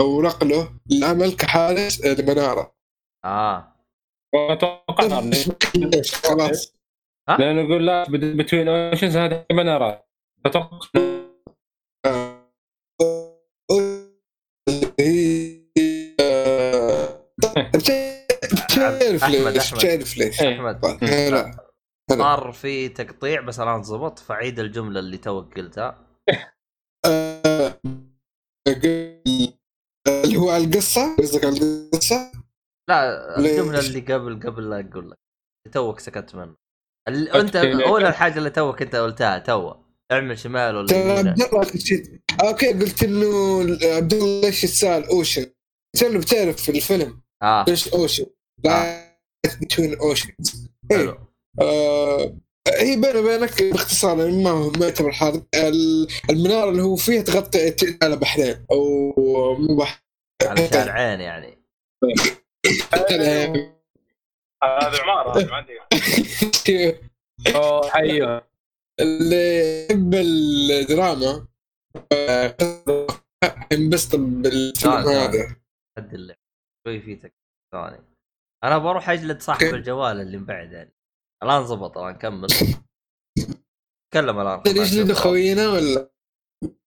أو نقله للعمل كحارس آه، المنارة آه. الجيش خلاص. لأنه يقول Light Between Oceans هذا منارات أتوقع تعرف أحمد، ليش؟ أحمد. تعرف ليش؟ إيه. أحمد. هلا. صار في تقطيع بس الان ضبط فعيد الجملة اللي توك قلتها. آه، اللي هو على القصة؟ قصدك على القصة؟ لا؟ الجملة اللي قبل قبل لا أقول لك. توك سكت منه. أنت؟ أول الحاجة اللي توك أنت قلتها تو اعمل شمال ولا يمين. أوكي قلت إنه عبد الله ليش يتسال أوشن. قلت له بتعرف في الفيلم. آه. ليش أوشن؟ Between Oceans. حلو. آه هي بيني وبينك باختصار يعني ما هو ما يعتبر حرب ال- المناره اللي هو فيها تغطي على بحرين أو مو بحر على شارعين يعني. هذا عمارة هذا ما عندي [LAUGHS] أوه أيوه اللي يحب الدراما آه، ينبسط بالفيلم هذا. شوي في تك ثواني أنا بروح أجلد صاحب. الجوال اللي مبعد يعني. الآن زبط الآن كمل. تكلم الآن اللي خوينا ولا؟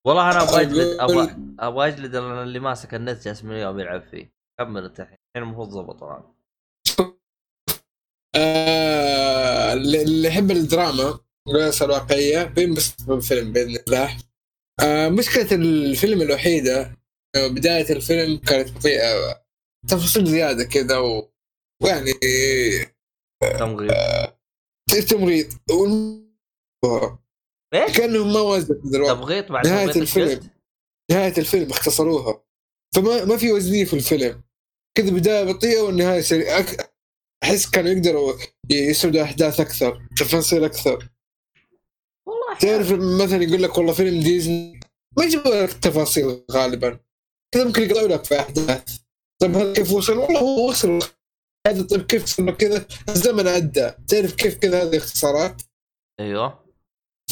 والله أنا أبغى أجلد أبغى أبغى أجلد. اللي ماسك النت جالس من اليوم يلعب فيه. كمل أنت الحين. المفروض زبط الآن. آه اللي يحب الدراما والقصة الواقعية بينبسط بالفيلم بإذن الله. آه مشكلة الفيلم الوحيدة إنه بداية الفيلم كانت بطيئة تفاصيل زيادة كذا و... ويعني تمغيط تمغيط و... إيش؟ كأنهم ما وزنوا دلوقتي. تمغيط بعد نهاية تمغيط الفيلم. نهاية الفيلم اختصروها. فما ما في وزنية في الفيلم. كذا بداية بطيئة والنهاية سريعة أك- أحس كانوا يقدروا يسردوا أحداث أكثر تفاصيل أكثر. والله تعرف مثلا يقول لك والله فيلم ديزني ما يجيبوا لك التفاصيل غالبا. كذا ممكن يقرأوا لك في أحداث. طيب هذا كيف وصل؟ والله هو وصل هذا طيب كيف صار كذا؟ الزمن عدى. تعرف كيف كذا هذه اختصارات؟ أيوه.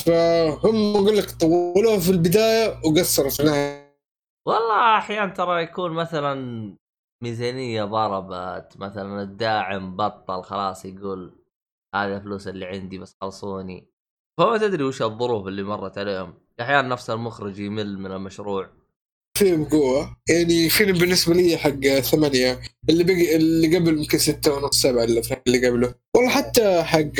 فهم أقول لك طولوها في البداية وقصروا في النهاية. والله أحيانا ترى يكون مثلا ميزانية ضربت مثلا الداعم بطل خلاص يقول هذه الفلوس اللي عندي بس خلصوني. فما تدري وش الظروف اللي مرت عليهم. أحيانا نفس المخرج يمل من المشروع. فيلم قوة. يعني فيلم بالنسبة لي حق ثمانية اللي بقي اللي قبل يمكن ستة ونص سبعة اللي قبله. والله حتى حق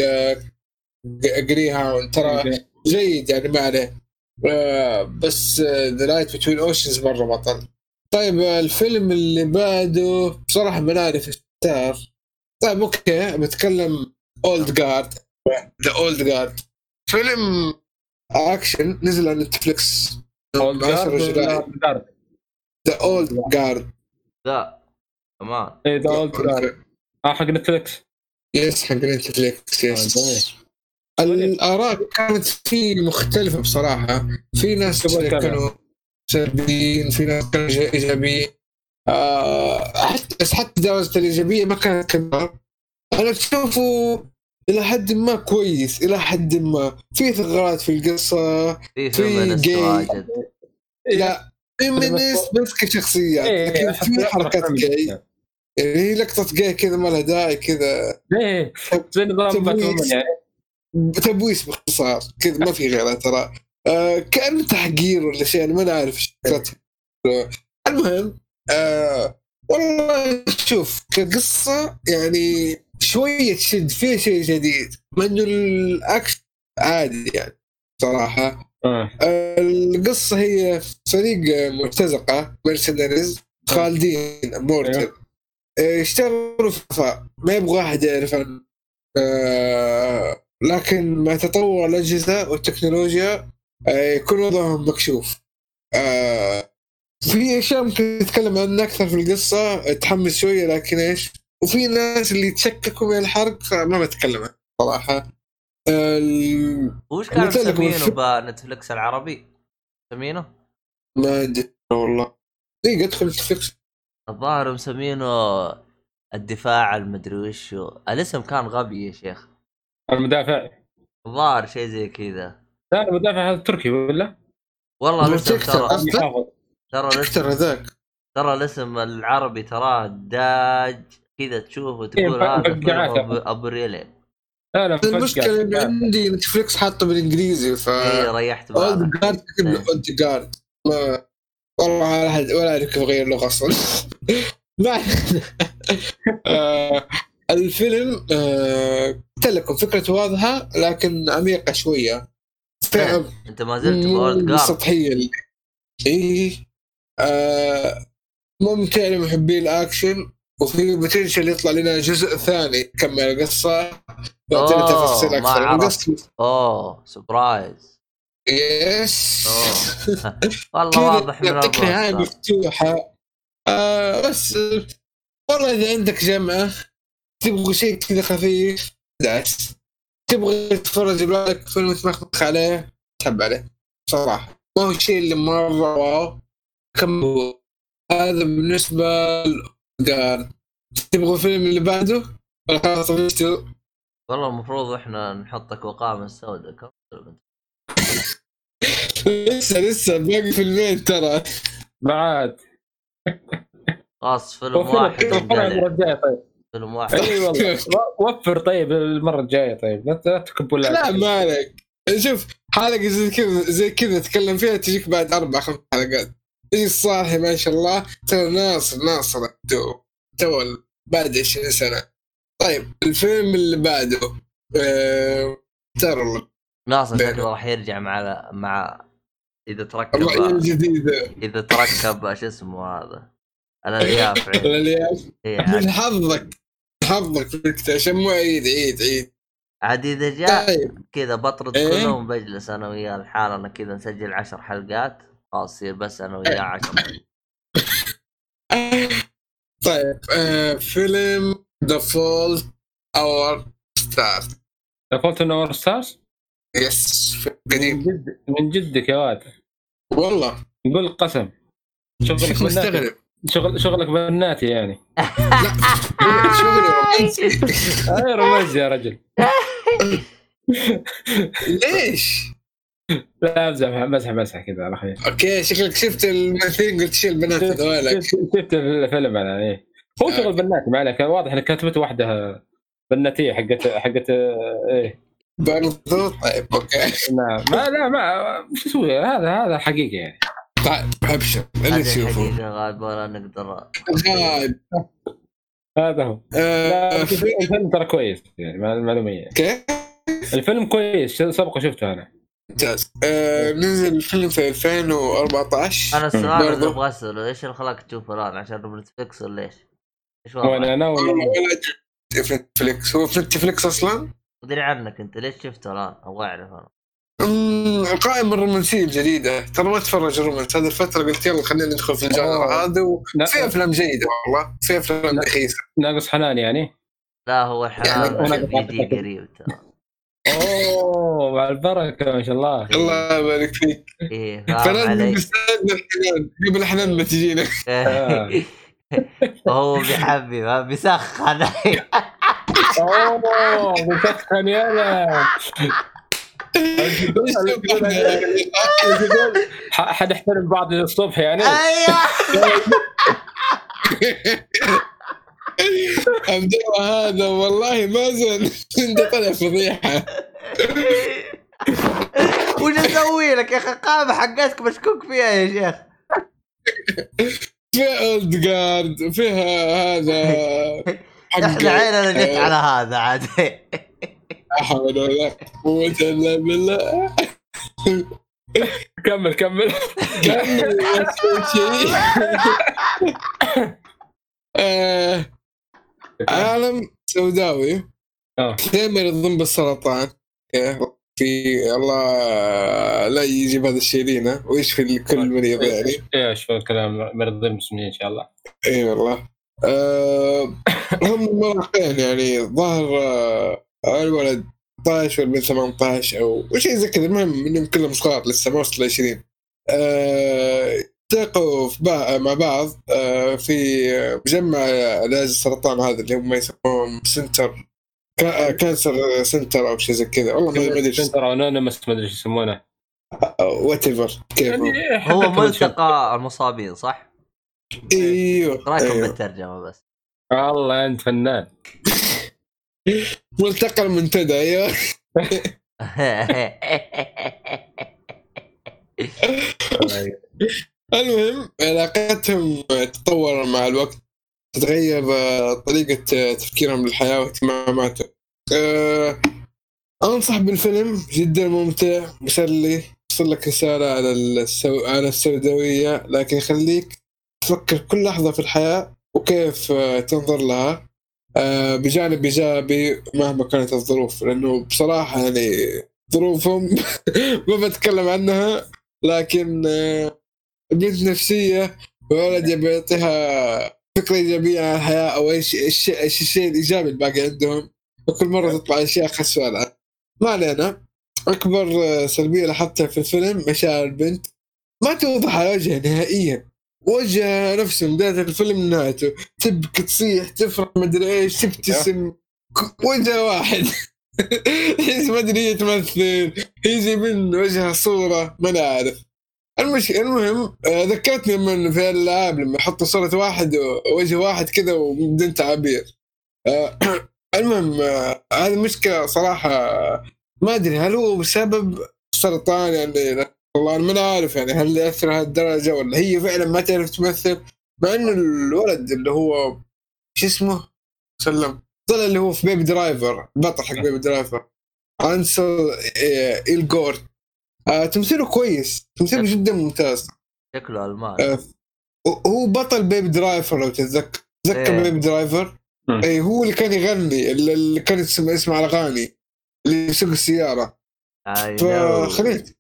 Greyhound ترى جيد يعني ما عليه. آه، بس The Light Between Oceans مرة بطل. طيب آه، الفيلم اللي بعده بصراحة ما نعرف star طيب okay بتكلم Old Guard The Old Guard فيلم اكشن نزل على Netflix Guard The Old Guard لا كمان. اي The Old Guard آه حق Netflix yes حق Netflix آه، yes الآراء كانت فيه مختلفة بصراحة. في ناس. كانوا سلبيين في ناس كانوا إيجابيين. آه حتى بس حتى درجه الإيجابية ما كانت كبيرة. أنا اشوفه إلى حد ما كويس إلى حد ما. في ثغرات في القصة في جاي. لا فيمينيست بس كشخصيات إيه، لكن في حركات جاي. يعني هي لقطة جاي كذا ما لها داعي كذا. إيه زي نظام يعني. تبويس باختصار. كذا ما في غيرها ترى. آه كأنه تحقير ولا شيء أنا ما أعرف إيش فكرتها المهم آه والله شوف كقصة يعني شوية تشد فيها شيء جديد مع انه الاكشن عادي يعني صراحة. آه. آه القصة هي فريق مرتزقة mercenaries خالدين immortal أيوه. آه، يشتغلوا في ما يبغى احد يعرف عنه. آه، لكن مع تطور الأجهزة والتكنولوجيا آه، يكون وضعهم مكشوف. آه، في أشياء ممكن نتكلم عنها أكثر في القصة؟ تحمس شوية لكن إيش؟ وفي ناس اللي يتشككوا من الحرق ما بتكلم صراحة. ال- وش كانوا لك مسمينه بنتفلكس العربي؟ مسمينه؟ ما عندي والله. دقيقه ادخل نتفلكس الظاهر مسمينه الدفاع المدري وشو الاسم كان غبي يا شيخ. المدافع. الظاهر شيء زي كذا. لا المدافع هذا تركي ولا؟ والله الاسم ترى ترى الاسم ترى الاسم العربي تراه داج. كذا تشوفه تقول إيه، هذا فيلم مفقعات. ابو ريلي لا لا المشكلة إن. عندي نتفلكس حاطه بالإنجليزي ف اي ريحت اولد جارد كتب إيه. اولد جارد ما والله ولا أعرف كيف أغير اللغة أصلا [LAUGHS] ما. آه، الفيلم آه، قلت لكم فكرته واضحة لكن عميقة شوية فئه أنت ما زلت ب Old Guard سطحية آه، ممتع لمحبي الأكشن وفي potential يطلع لنا جزء ثاني يكمل القصة؟ يعطينا تفاصيل أكثر. القصة- أوه surprise yes. [LAUGHS] والله واضح من يعطيك نهايه مفتوحة. آه بس والله إذا عندك جمعة تبغى شيء كذا خفيف دعس تبغى تتفرج بالك فيلم تمخمخ عليه تحب عليه. صراحة. ما هو الشيء اللي مرة واو. كم هو؟ هذا بالنسبة للجار تبغى الفيلم اللي بعده؟ ولا خلاص طفشتوا؟ والله المفروض إحنا نحطك وقامه سوداء كم- لسه لسه باقي فيلمين ترى. بعد. خلاص فيلم واحد طيب. فيلم واحد. إي والله. وفر طيب المرة الجاية طيب. لا لا تكب ولا لا ما عليك. شوف حلقة زي كذا زي كذا تتكلم فيها تجيك بعد أربع خمس حلقات. تجي الصاحي ما شاء الله. ترى ناصر ناصر تو تو بعد 20 سنة. طيب الفيلم اللي بعده آه... ترى ناصر. شكله راح يرجع مع مع إذا تركب الجديده إذا تركب [LAUGHS] شو اسمه هذا؟ الألياف. [LAUGHS] الألياف. من حظك حظك عشان مو عيد عيد عيد. عاد إذا جاء طيب. كذا بطرد إيه؟ كلهم بجلس أنا وياه لحالنا كذا نسجل عشر حلقات. خلاص يصير بس أنا وياه عشر [COUGHS] طيب آه... فيلم ذا فولت اور ستار فولت اور ستارز يس فيلم من قديم جد من جدك يا واد. والله. نقول قسم. شغلك مستغرب. شغل شغلك بناتي يعني. [LAUGHS] شغل رومانسي. أي رومانسي يا رجل. [LAUGHS] ليش؟ لا امزح مزح مزح كذا على خير okay شكلك شفت الممثلين قلت شيل البنات هذولك شفت الفيلم أنا إيه. هو آه. شغل بناتي ما عليك. واضح إنك كتبت واحدة بناتية حقت حقت إيه. برضو طيب okay. نعم ما لا ما وش أسوي هذا هذا حقيقي يعني. طيب أبشر اللي تشوفه. الحقيقة غالب ولا نقدر. غايب هذا هو. لا آه، الفيلم ترى كويس يعني مع المعلومية. okay الفيلم كويس سبق شفته أنا. ممتاز آه، نزل الفيلم في 2014 أنا السؤال اللي. أبغى اساله إيش اللي خلاك تشوفه الآن عشان Netflix ولا إيش؟ إيش وين وضعك؟ أنا ولا Netflix هو في Netflix أصلا ادري عنك أنت ليش شفته الآن؟ أبغى أعرف أنا القائمة الرومانسية الجديدة ترى ما اتفرج romance هذه الفترة قلت يلا خلينا ندخل في ال genre أوه. هذا. وفي أفلام جيدة والله في أفلام لا. رخيصة ناقص حنان يعني لا هو يعني حنان دي قريب ترى أوه مع البركة ما شاء الله. الله يبارك فيك. إيه فلازم؟ نستعد للحنان قبل الحنان ما تجينا. [LAUGHS] وهو بيحبي ما بيسخن. أوه مسخن يلا ح- حنحترم بعض للصبح يعني. أيوه. [LAUGHS] عبد الله هذا والله مازن انت طلع فضيحة. وش أسوي لك يا أخي؟ القائمه حقتك مشكوك فيها يا شيخ. فيها اولد جارد فيها هذا. إحنا عيننا جت على هذا عاد. لا حول ولا قوة إلا بالله. كمل كمل. كمل شيء [LAUGHS] آه، عالم سوداوي. آه. دائما يضم بالسرطان؟ في الله لا يجيب هذا الشيء لينا ويشفي كل مريض يعني إيش في الكلام؟ مرضى المسلمين إن شاء الله. إي والله. آه هم مراهقين يعني ظهر آه الولد 18 ولا 18 أو شيء زي كذا. المهم إنهم كلهم صغار لسه ما وصلوا 20 آه التقوا مع بعض آه في مجمع علاج السرطان هذا اللي هم يسموهم center can- cancer center أو شيء زي كذا. والله ما ما أدري سنتر انونيمس ما أدري إيش يسمونه. whatever كيف هو. يعني هو ملتقى المصابين صح؟ إيوه رايكم أيوه. بالترجمة بس. والله أنت فنان. [LAUGHS] ملتقى المنتدى أيوه. [LAUGHS] [LAUGHS] المهم علاقتهم تطور مع الوقت تتغير آه، طريقة آه، تفكيرهم للحياة واهتماماتهم. آه، أنصح بالفيلم جدا ممتع مسلي يوصل لك رسالة على السو... على السوداوية لكن يخليك تفكر كل لحظة في الحياة وكيف تنظر لها بجانب إيجابي مهما كانت الظروف. لأنه بصراحة يعني ظروفهم [LAUGHS] ما بتكلم عنها لكن بنت نفسية وولد يبي يعطيها فكرة إيجابية عن الحياة أو إيش إيش إيش الشيء الإيجابي الباقي عندهم. وكل مرة تطلع أشياء خسوة الآن ما علينا. أكبر آه، سلبية لاحظتها في الفيلم مشاعر البنت. ما توضح على وجهها نهائيا. وجهها نفسه من بداية الفيلم لنهايته تبكي تصيح تفرح مدري إيش تبتسم. ك- وجه واحد. [LAUGHS] تحس ما أدري هي تمثل يجي من وجهها صورة. ما أنا عارف. المش... المهم آه، ذكرتني من في الالعاب لما يحطوا صورة واحد ووجه واحد كذا وبدون تعابير آه، [CLEARS THROAT] المهم آه، هذه مشكلة صراحة آه، ما أدري هل هو بسبب سرطان يعني والله أنا ما عارف يعني هل يأثر هالدرجة ولا هي فعلا ما تعرف تمثل؟ مع إنه الولد اللي هو شو اسمه؟ سلم. طلع اللي هو في Baby Driver البطل حق Baby Driver أنسل آه، إيلغورت آه تمثيله كويس. تمثيله جدا ممتاز. شكله ألمان. آه هو بطل Baby Driver لو تتذكر. تذكر إيه. Baby Driver. اي هو اللي كان يغني اللي اللي كان يسمع الأغاني اللي يسوق السيارة. فخليت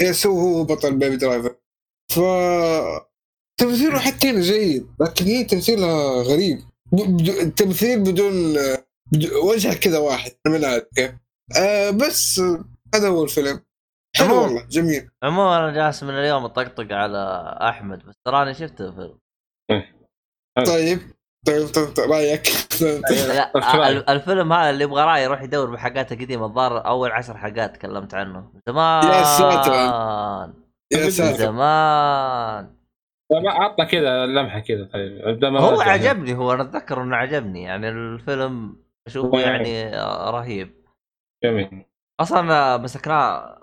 yes هو هو بطل Baby Driver ف تمثيله حتى هنا جيد لكن هي تمثيلها غريب. بدو- تمثيل بدون بدو- وجهها كذا واحد عارف كيف آه بس هذا هو الفيلم. حلو عموما- والله جميل. عموما أنا جالس من اليوم أطقطق على أحمد بس تراني شفت الفيلم إيه. طيب. طيب طيب طيب، رأيك؟ [LAUGHS] طيب،؟ [LAUGHS] ال- الفيلم هذا اللي يبغى رأي يروح يدور بحلقات قديمة الظاهر أول عشر حلقات تكلمت عنه زمان. يا ساتر. يا ساتر. زمان. ما عطنا كذا لمحة كذا طيب. هو. عجبني هو أنا أتذكر إنه عجبني يعني الفيلم أشوفه يعني آه، رهيب. جميل. أصلا مسكناه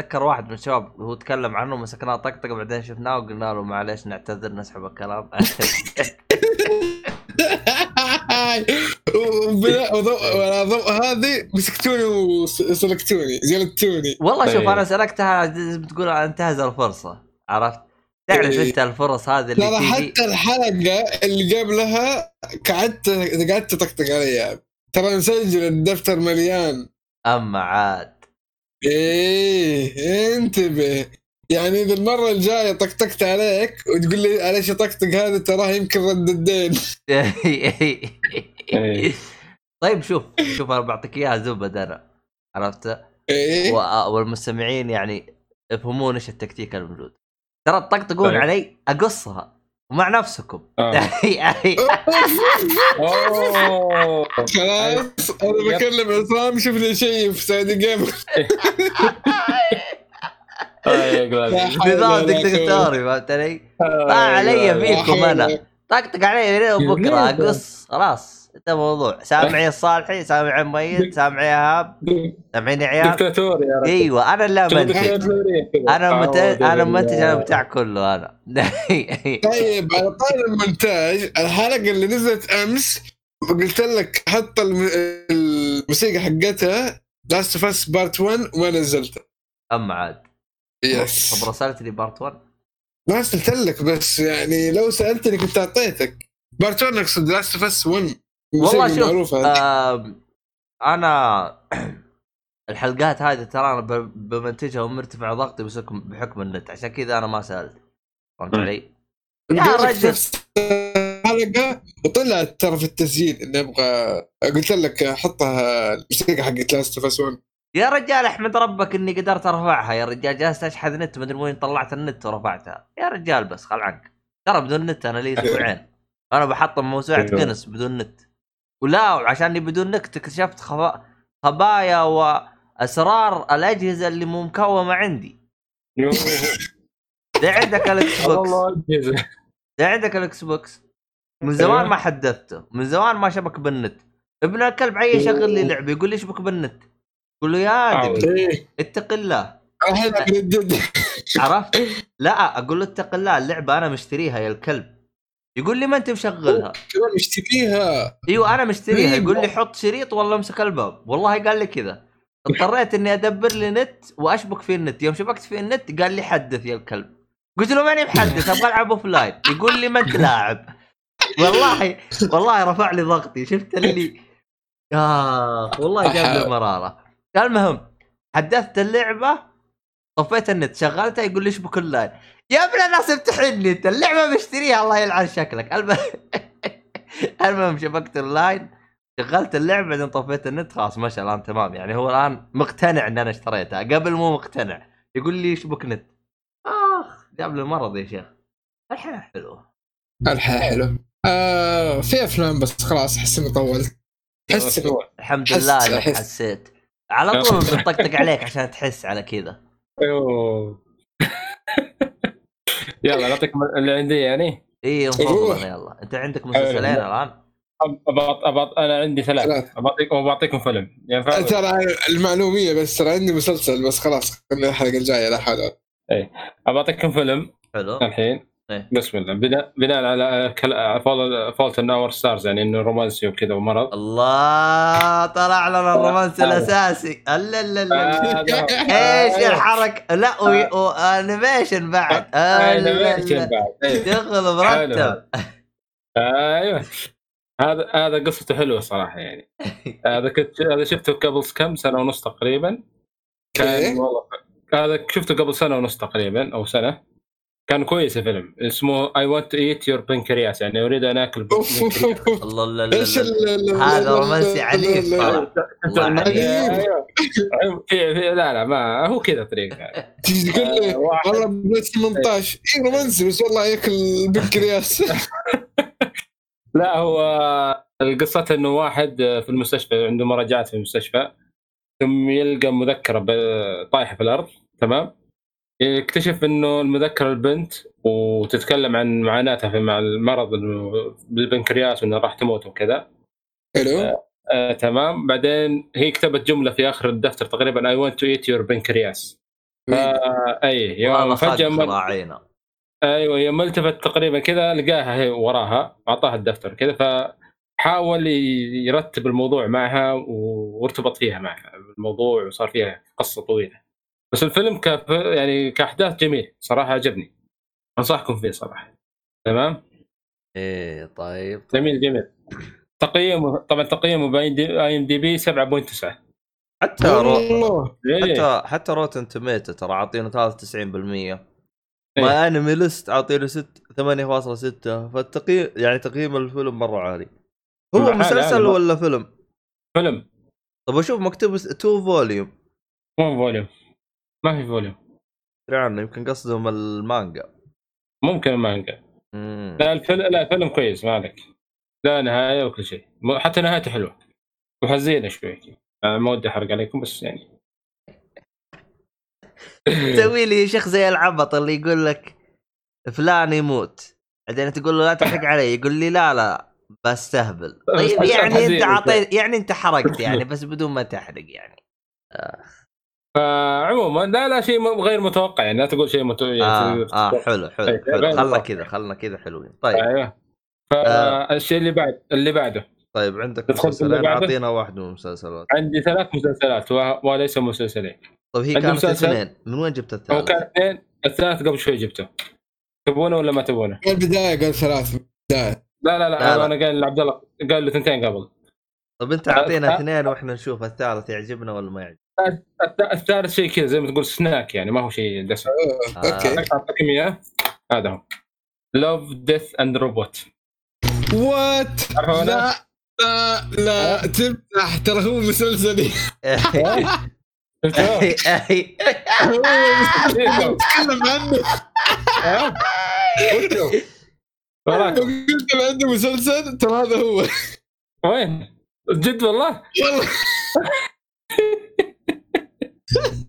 اتذكر واحد من الشباب هو تكلم عنه مسكناه طقطقة بعدين شفناه وقلنا له معليش نعتذر نسحب الكلام. ولا ضوء هذه مسكتوني وسلكتوني جلدتوني والله شوف طيب. أنا سلكتها زي ما تقول انتهز الفرصة عرفت؟ تعرف إيه. انت الفرص هذه اللي ترى حتى الحلقة اللي قبلها قعدت قعدت تطقطق عليها. ترى مسجل الدفتر مليان. أما عاد. إيه انتبه. يعني إذا المرة الجاية طقطقت عليك وتقول لي معلش طقطق هذا؟ تراه يمكن رد الدين. [LAUGHS] إيه. طيب شوف شوف أنا بعطيك إياها زبد أنا عرفت؟ إيه. و- والمستمعين يعني يفهمون إيش التكتيك الموجود. ترى تطقطقون طيب. علي أقصها. ومع نفسكم. آه. اوه [LAUGHS] خلاص أنا بكلم عصام شوف لي شيء في سعودي جيم. طيب نظام دكتاتوري فهمت علي؟ ما علي فيكم أنا. طقطق علي بكره أقص. خلاص. انت موضوع. سامعي الصالحي سامعي مميز سامعي إيهاب سامعيني عيال؟ دكتاتور يا رجل. أيوه أنا اللي منتج. أنا منتج أعوذ أنا. منتج أنا بتاع كله أنا. [LAUGHS] طيب على طاري المونتاج الحلقة اللي نزلت أمس قلت لك حط الم- الموسيقى حقتها Last of Us Part 1 وما نزلتها؟ أما عاد. yes طب رسلت لي Part 1 ما ارسلت لك بس يعني لو سألتني كنت أعطيتك. Part 1 أقصد Last of Us 1 والله شوف. آم، أنا [CLEARS THROAT] الحلقات هذه ترى أنا بمنتجها ومرتفع ضغطي بسكم- بحكم النت عشان كذا أنا ما سألت فهمت مم. علي؟ يا رجل. الحلقة وطلعت ترى في التسجيل إني أبغى قلت لك حطها الموسيقى حقت Last of Us 1 يا رجال أحمد ربك إني قدرت أرفعها يا رجال جالس أشحذ نت مدري وين طلعت النت ورفعتها يا رجال بس خل عنك ترى بدون نت أنا لي أسبوعين أنا بحطم موسوعة أيوه. كنس بدون نت ولا وعشاني بدون نت اكتشفت خبا... خبايا وأسرار الأجهزة اللي مو مكومة عندي. [LAUGHS] ده عندك ال Xbox. ده عندك ال Xbox من زمان أيوه. ما حدثته. من زمان ما شبك بالنت. ابن الكلب عي يشغل لي لعبة يقول لي اشبك بالنت؟ قول له يا ادمي إيه. اتق الله. عرفت؟ لا أقول له اتق الله اللعبة أنا مشتريها يا الكلب. يقول لي ما أنت مشغلها. كمان مشتريها أيوه أنا مشتريها. إيه. يقول لي حط شريط والله امسك الباب. والله قال لي كذا. [LAUGHS] اضطريت إني أدبر لي نت وأشبك في النت. يوم شبكت في النت قال لي حدث يا الكلب. قلت له ماني محدث أبغى ألعب offline. يقول لي ما أنت لاعب. [LAUGHS] والله والله رفع لي ضغطي. شفت اللي؟ أخ والله جاب لي مرارة. المهم حدثت اللعبة طفيت النت. شغلتها يقول لي اشبك اللاين. يا ابن الناس امتحني انت اللعبة مشتريها الله يلعن شكلك. المهم [LAUGHS] المهم شبكت اللاين شغلت اللعبة بعدين طفيت النت خلاص مشى الان تمام. يعني هو الآن مقتنع إن أنا اشتريتها. قبل مو مقتنع. يقول لي اشبك نت. آخ جاب لي المرض يا شيخ. الحين حلوة. الحين حلو آه في أفلام بس خلاص أحس إني طولت. إني- الحمد حس- لله إنك حس. حسيت. على طول [LAUGHS] بنطقطق عليك عشان تحس على كذا. أيوه. يلا نعطيك اللي عندي يعني. إي. انفضل يلا. أنت عندك مسلسلين الآن؟ أبعط أبعط أنا عندي ثلاث. أبعطيكم وبعطيكم فيلم. يعني فاهم؟ ترى المعلومية بس ترى عندي مسلسل بس خلاص خلينا الحلقة الجاية لا حول أبعطيكم فيلم. حلو. الحين. إيه. بسم الله. بناء بناء على Fault in Our Stars يعني إنه رومانسي وكذا ومرض. الله طلع لنا [LAUGHS] ال romance الأساسي. لا لا لا هذا- إيش الحركة؟ لا و animation بعد. آه، لا، لا، Animation لا. بعد. إيه. شغل مرتب. أيوه. هذا هذا قصته حلوة صراحة يعني. [LAUGHS] هذا كنت هذا شفته قبل كم سنة ونص تقريبا؟ كان إيه؟ والله هذا شفته قبل سنة ونص تقريبا أو سنة. كان كويس الفيلم. اسمه I Want to Eat Your Pancreas يعني أريد أن آكل. [LAUGHS] الله لا لا إيش هذا رومانسي عنيف. [LAUGHS] لا لا ما هو كذا طريقة. [LAUGHS] تيجي تقول لي آه، والله بس 18 اي رومانسي بس والله ياكل بنكرياس. لا هو القصة إنه واحد في المستشفى عنده مراجعات في المستشفى ثم يلقى مذكرة ب- طايحة في الأرض تمام؟ يكتشف إنه المذكرة البنت وتتكلم عن معاناتها في مع المرض بالبنكرياس وإنها راح تموت وكذا. حلو. آه، تمام. بعدين هي كتبت جملة في آخر الدفتر تقريبا I want to eat your pancreas. فا أي يوم فجأة مل... أيوه يوم التفت تقريبا كذا لقاها هي وراها أعطاها الدفتر كذا فحاول يرتب الموضوع معها و- وارتبط فيها معها الموضوع وصار فيها قصة طويلة. بس الفيلم كف... يعني كأحداث جميل. صراحة عجبني. أنصحكم فيه صراحة. تمام؟ إيه طيب. جميل جميل. تقييمه طبعا تقييمه ب IMDb 7.9 حتى رو... إيه. حتى حتى Rotten Tomato ترى عاطينه 93% إيه. MyAnimeList عاطينه 6 8.6 فالتقييم يعني تقييم الفيلم مرة عالي. هو مسلسل. ولا فيلم؟ فيلم. طب أشوف مكتوب 2 volume مو volume ما في volume ادري عنه يمكن قصدهم المانجا. ممكن مانجا مم. لا الفيلم لا الفيلم كويس ما عليك. لا نهاية وكل شيء. حتى نهايته حلوة. وحزينة شوي. آه، ما ودي أحرق عليكم بس يعني. [LAUGHS] تسوي لي شيخ زي العبط اللي يقول لك فلان يموت. بعدين تقول له لا تحرق [LAUGHS] علي يقول لي لا لا بستهبل. طيب يعني. أنت عطيت يعني أنت حرقت يعني [LAUGHS] بس بدون ما تحرق يعني. فعموما لا لا شيء غير متوقع يعني لا تقول شيء متو... آه يعني آه حلو حلو طيب، حلو خلنا متوقع. كذا خلنا كذا حلوين طيب أيوه فالشيء اللي بعد اللي بعده طيب عندك مسلسلين؟ أعطينا واحد من المسلسلات عندي ثلاث مسلسلات و... وليس مسلسلين طيب هي كانت. اثنين من وين جبت هو الثالث؟ كان اثنين الثالث قبل شوي جبته تبونه ولا ما تبونه؟ البداية قال ثلاث بدايه لا لا لا, لا، لا. أنا قال لعبد الله قال له ثنتين قبل طب أنت آه، اعطينا آه. اثنين وإحنا نشوف الثالث يعجبنا ولا ما يعجبنا الثالث شيء كذا زي ما تقول سناك يعني ما هو شيء دسم. Okay. أعطيكم إياه. هذا هو. Love Death and Robot What؟ لا لا لا. تمزح ترى هو مسلسلي. نتكلم عنه؟ وراك قلت له عنده مسلسل ترى هذا هو. وين؟ جد والله؟ والله.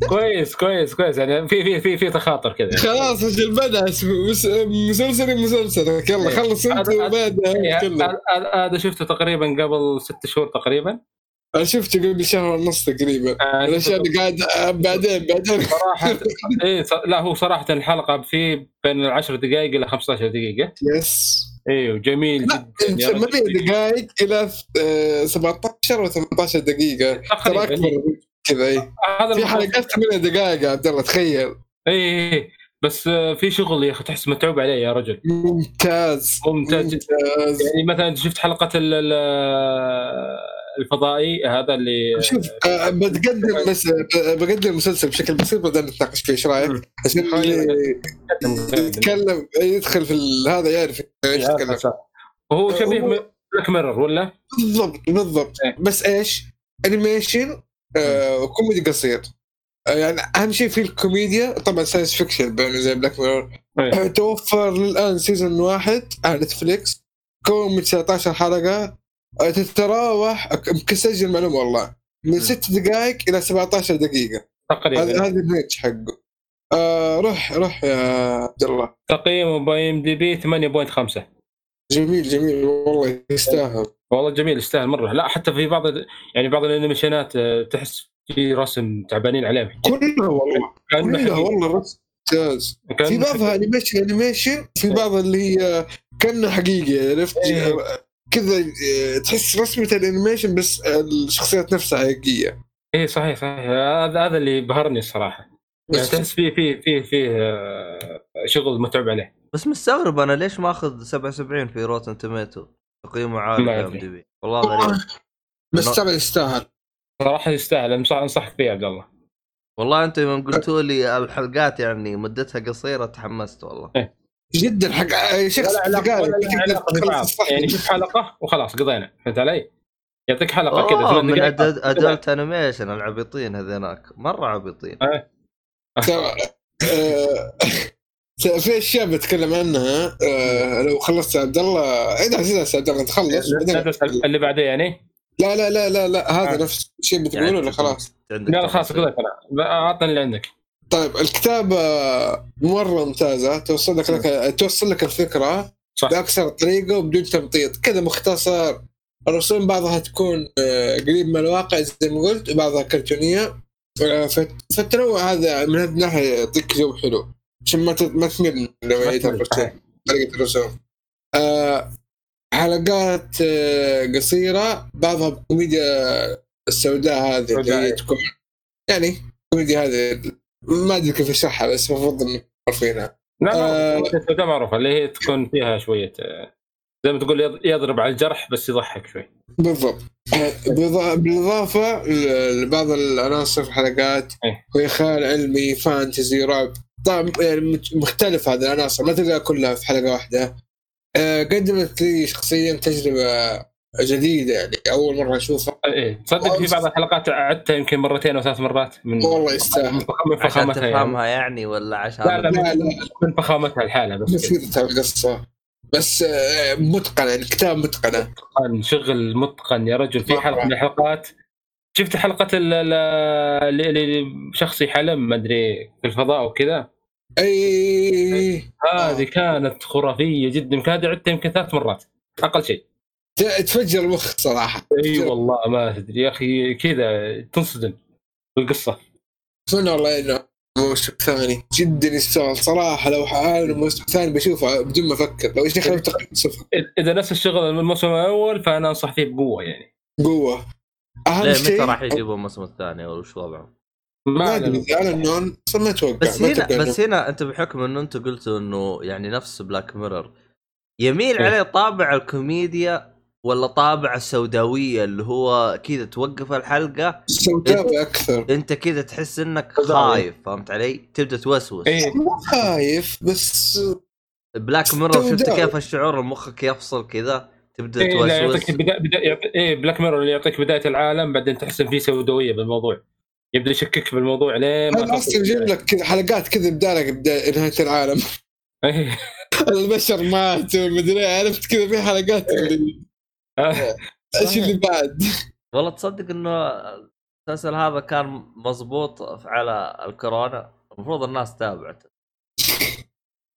كويس كويس كويس. يعني في في في في تخاطر كذا. خلاص أجل بدا اسمه مس- مسلسلي مسلسلك يلا خلص أنت هذا- وبعدها إيه، هذا- شفته تقريبا قبل ست شهور تقريبا. أنا شفته قبل شهر ونص تقريبا. آه، الاشياء اللي قاعد آه، بعدين بعدين. صراحة [LAUGHS] ص- لا هو صراحة الحلقة في بين العشر دقائق إلى 15 دقيقة. Yes. أيوه جميل لا جدا يا رجل. ثمانية دقائق إلى آه، 17 و 18 دقيقة ترى أكبر كذا اي في حلقات 8 دقائق يا عبد الله تخيل اي إي، إي. بس آه، في شغل يا أخي تحس متعوب عليه يا رجل ممتاز ممتاز جدا ممتاز يعني مثلا شفت حلقة ال- ال- الفضائي هذا اللي شوف آه، بتقدم بس آه، بقدم المسلسل بشكل بسيط بعدين نتناقش فيه إيش رأيك؟ عشان اللي يتكلم يدخل في هذا يعرف إيش يتكلم وهو شبيه هو- Black Mirror ولا؟ بالضبط بالضبط إيه. بس إيش؟ animation آه وكوميدي قصير. آه يعني أهم شيء في الكوميديا طبعا science fiction زي Black Mirror. توفر الآن season واحد على Netflix كون من 19 حلقة. آه، تتراوح يمكن سجل معلومة والله. من 6 دقائق إلى 17 دقيقة. هذا تقريبا. هذا الريتش حقه. آه روح روح يا عبد الله. تقييمه ب IMDb 8.5 جميل جميل. والله يستاهل. والله جميل يستاهل مرة. لا حتى في بعض يعني بعض ال animation ات آه، تحس في رسم تعبانين عليه. كلها والله. كلها حقيقي. والله رسم ممتاز. في بعضها. animation animation في بعض اللي هي كأنه حقيقي عرفت؟ إيه. كذا آه، تحس رسمة ال animation بس الشخصيات نفسها حقيقية. اي صحيح صحيح. هذا هذا اللي بهرني الصراحة. يعني تحس فيه فيه فيه فيه آه، شغل متعب عليه. بس مستغرب أنا ليش ماخذ 77 في Rotten Tomato تقييمه عالي ام أدري. دي بي. والله غريب. بس ترى يستاهل. صراحة يستاهل. انصحك فيه يا عبد الله. والله انت يوم قلتوا لي الحلقات يعني مدتها قصيرة تحمست والله. جدا حق شخص يعني شوف حلقة وخلاص قضينا. فهمت علي؟ يعطيك حلقة كذا من. ادلت انيميشن العبيطين هذيناك. مرة عبيطين. آه، [LAUGHS] في أشياء بتكلم عنها آه لو خلصت يا عبد الله عيد عزيز يا عبد الله تخلص اللي بعده يعني؟ لا لا لا لا لا هذا آه. نفس الشيء بتقوله يعني ولا خلاص. لا لا خلاص. قلت أنا. أعطني اللي عندك. طيب الكتابة مرة ممتازة توصل لك, لك توصل لك الفكرة صح. بأكثر طريقة وبدون تمطيط. كذا مختصر الرسوم بعضها تكون آه، قريب من الواقع زي ما قلت وبعضها كرتونية. آه، فت- فالتنوع هذا من هذه الناحية يعطيك جو حلو. عشان ما ما تمل نوعيه الرسوم طريقه الرسوم آه، حلقات آه، قصيرة بعضها بكوميديا السوداء هذه اللي هي. تكون. يعني كوميديا هذه ما أدري كيف أشرحها بس المفروض إنك عارفينها لا آه. معروفة معروفة اللي هي تكون فيها شوية آه، زي ما تقول يض- يضرب على الجرح بس يضحك شوي. بالضبط. بالإضافة لبعض العناصر في الحلقات إيه. وهي خيال علمي فانتزي رعب. طبعا يعني مختلف هذه العناصر ما تلقاها كلها في حلقة واحدة. آه، قدمت لي شخصيا تجربة جديدة يعني أول مرة أشوفها. إيه تصدق في بعض الحلقات عدتها يمكن مرتين أو ثلاث مرات من والله يستاهل. من فخ- من عشان فخامتها يعني. تفهمها يعني ولا عشان لا لا لا، من- لا. من فخامتها الحالة بس. مفيدة القصة. بس آه، متقنة يعني كتاب متقنة. متقن شغل متقن يا رجل. في. حلقة من الحلقات. شفت حلقة ال- ال- اللي اللي شخصي حلم ما أدري في الفضاء وكذا أي. هذه كانت خرافية جدا. يمكن هذه عدتها يمكن ثلاث مرات. أقل شيء. تفجر المخ صراحة. أي والله ما تدري يا أخي كذا تنصدم بالقصة. اتمنى والله إنه موسم ثاني. جدا يستاهل صراحة. لو حاول موسم ثاني بشوفه بدون ما أفكر. لو إيش دخل تقريبا صفر. إذا نفس الشغل من الموسم الأول فأنا أنصح فيه بقوة يعني. قوة. أهم ليه؟ متى شيء راح يجيبوا الموسم الثاني؟ وش وضعهم؟ ما أدري أدري. اعلن نون أصلاً ما أتوقع بس هنا بس إنه- هنا انت بحكم إنه انت قلتوا إنه يعني نفس بلاك ميرور يميل إيه. عليه طابع الكوميديا ولا طابع السوداوية اللي هو كذا توقف الحلقة سوداوي أكثر أنت كذا تحس إنك. خايف فهمت علي؟ تبدأ توسوس إيه مو خايف بس بلاك ميرور شفت. كيف الشعور مخك يفصل كذا تبدأ إيه لا يعطيك توسوس بدا... بدا... يعطي... إيه بلاك ميرور اللي يعطيك بداية العالم بعدين تحس في سوداوية بالموضوع يبدأ يشكك بالموضوع لين ما هذا توصل أصلا يجيب لك كذا حلقات كذا بدالك بدا نهايه العالم. [LAUGHS] إيه. البشر ماتوا مدري إيه، عرفت كذا في حلقات. اللي [LAUGHS] آه. إيش اللي بعد؟ والله تصدق إنه المسلسل هذا كان مضبوط على الكورونا. المفروض الناس تابعت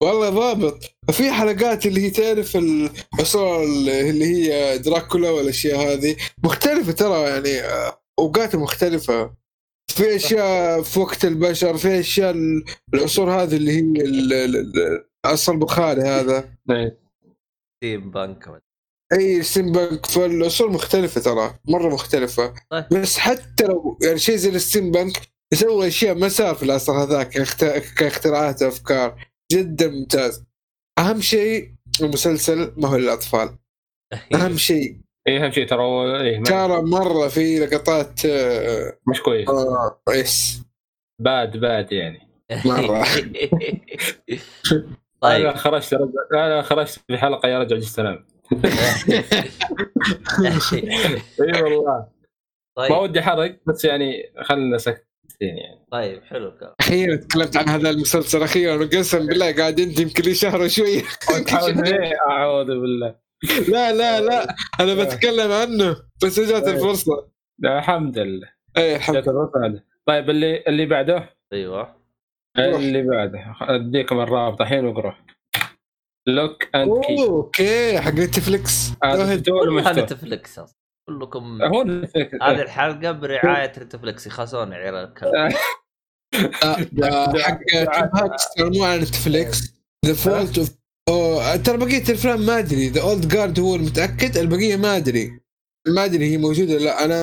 والله ضابط. في حلقات اللي هي تعرف العصور اللي هي دراكولا والأشياء هذه. مختلفة ترى يعني آه، اوقات مختلفة. في أشياء في وقت البشر في أشياء ال- العصور هذه اللي هي ال- ال- ال- العصر البخاري هذا. إيه. تيم بنك إي ستيم فالعصور مختلفة ترى مرة مختلفة. طيب. بس حتى لو يعني شيء زي الستيم بنك يسوي أشياء ما صار في العصر هذاك كاخت- كاختراعات وأفكار. جدا ممتاز. أهم شيء المسلسل ما هو للأطفال. [LAUGHS] أهم شيء إيه أهم شيء ترى ما... ترى مرة في لقطات آه، مش كويس. آه، yes bad bad يعني. مرة. [LAUGHS] طيب. أنا خرجت رجع... أنا خرجت في حلقة يا رجل جلست انام [LAUGHS] إي والله. ما طيب. ودي أحرق بس يعني خلنا ساكتين يعني. طيب حلو الكلام. أخيرا تكلمت عن هذا المسلسل أخيرا قسم بالله قاعد انت يمكن لي شهر وشويه [LAUGHS] إيه؟ أعوذ بالله. لا لا لا. أنا بتكلم عنه بس جات الفرصة. لا، الحمد لله. اي الحمد هذه. طيب اللي اللي بعده؟ أيوه. اللي بعده. أديكم الرابط الحين واقرا Locke and Key okay حق؟ نتفلكس أصلاً. كلكم هو نتفلكس. هذه الحلقة برعاية نتفلكس يخسون عيال الكلب آه، آه، حق [LAUGHS] مو على نتفليكس The فولت of ترى بقية الأفلام ما أدري. The Old Guard هو المتأكد البقية ما أدري. ما أدري هي موجودة ولا لأ. أنا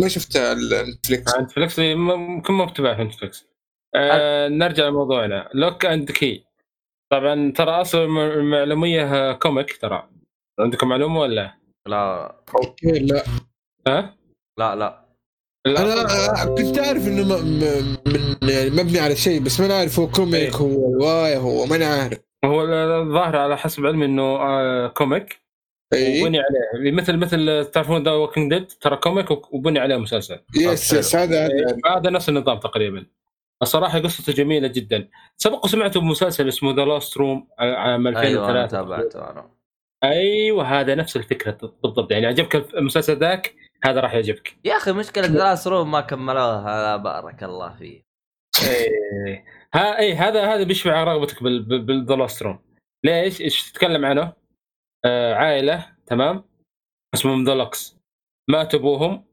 ما شفتها آه، نتفلكس ممكن ما متابع في نتفلكس آه نرجع لموضوعنا. Locke and Key طبعا ترى اصل الم- المعلومية comic ترى. عندكم معلومة ولا؟ لا. okay لا. ها؟ أنا لا. آه، كنت أعرف إنه من يعني مبني على شيء بس ما أعرف هو comic إيه. هو رواية هو ما أنا عارف. هو الظاهر على حسب علمي إنه آه comic اي وبني عليه. مثل مثل تعرفون The Walking Dead؟ ترى comic وبني عليه مسلسل. yes yes هذا هذا. هذا نفس النظام تقريبا. الصراحة قصته جميلة جدا. سبق وسمعته بمسلسل اسمه The Lost Room عام أيوه أنا 2003 تابعته أنا. أيوه هذا نفس الفكرة بالضبط. يعني عجبك المسلسل ذاك هذا راح يعجبك. يا أخي مشكلة The Lost Room ما كملوها لا بارك الله فيه إيه. ها إي هذا هذا بيشبع رغبتك بال The Lost Room ليش؟ إيش تتكلم عنه؟ آه عائلة تمام؟ اسمهم The Lockes مات أبوهم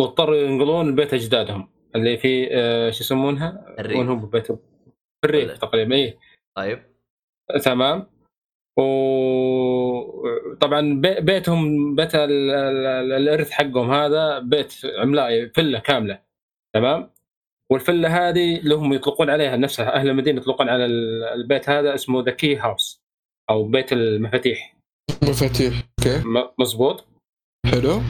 واضطروا ينقلون لبيت أجدادهم. اللي في آه شو يسمونها؟ الريف. وين هم؟ ببيت في الريف تقريبا إي. طيب. تمام. وطبعا بي- بيتهم بيت ال- ال- الإرث حقهم هذا بيت عملاق فله كاملة تمام؟ والفله هذه لهم يطلقون عليها نفسها أهل المدينة يطلقون على ال- البيت هذا اسمه The Key House أو بيت المفاتيح. مفاتيح okay. مزبوط حلو.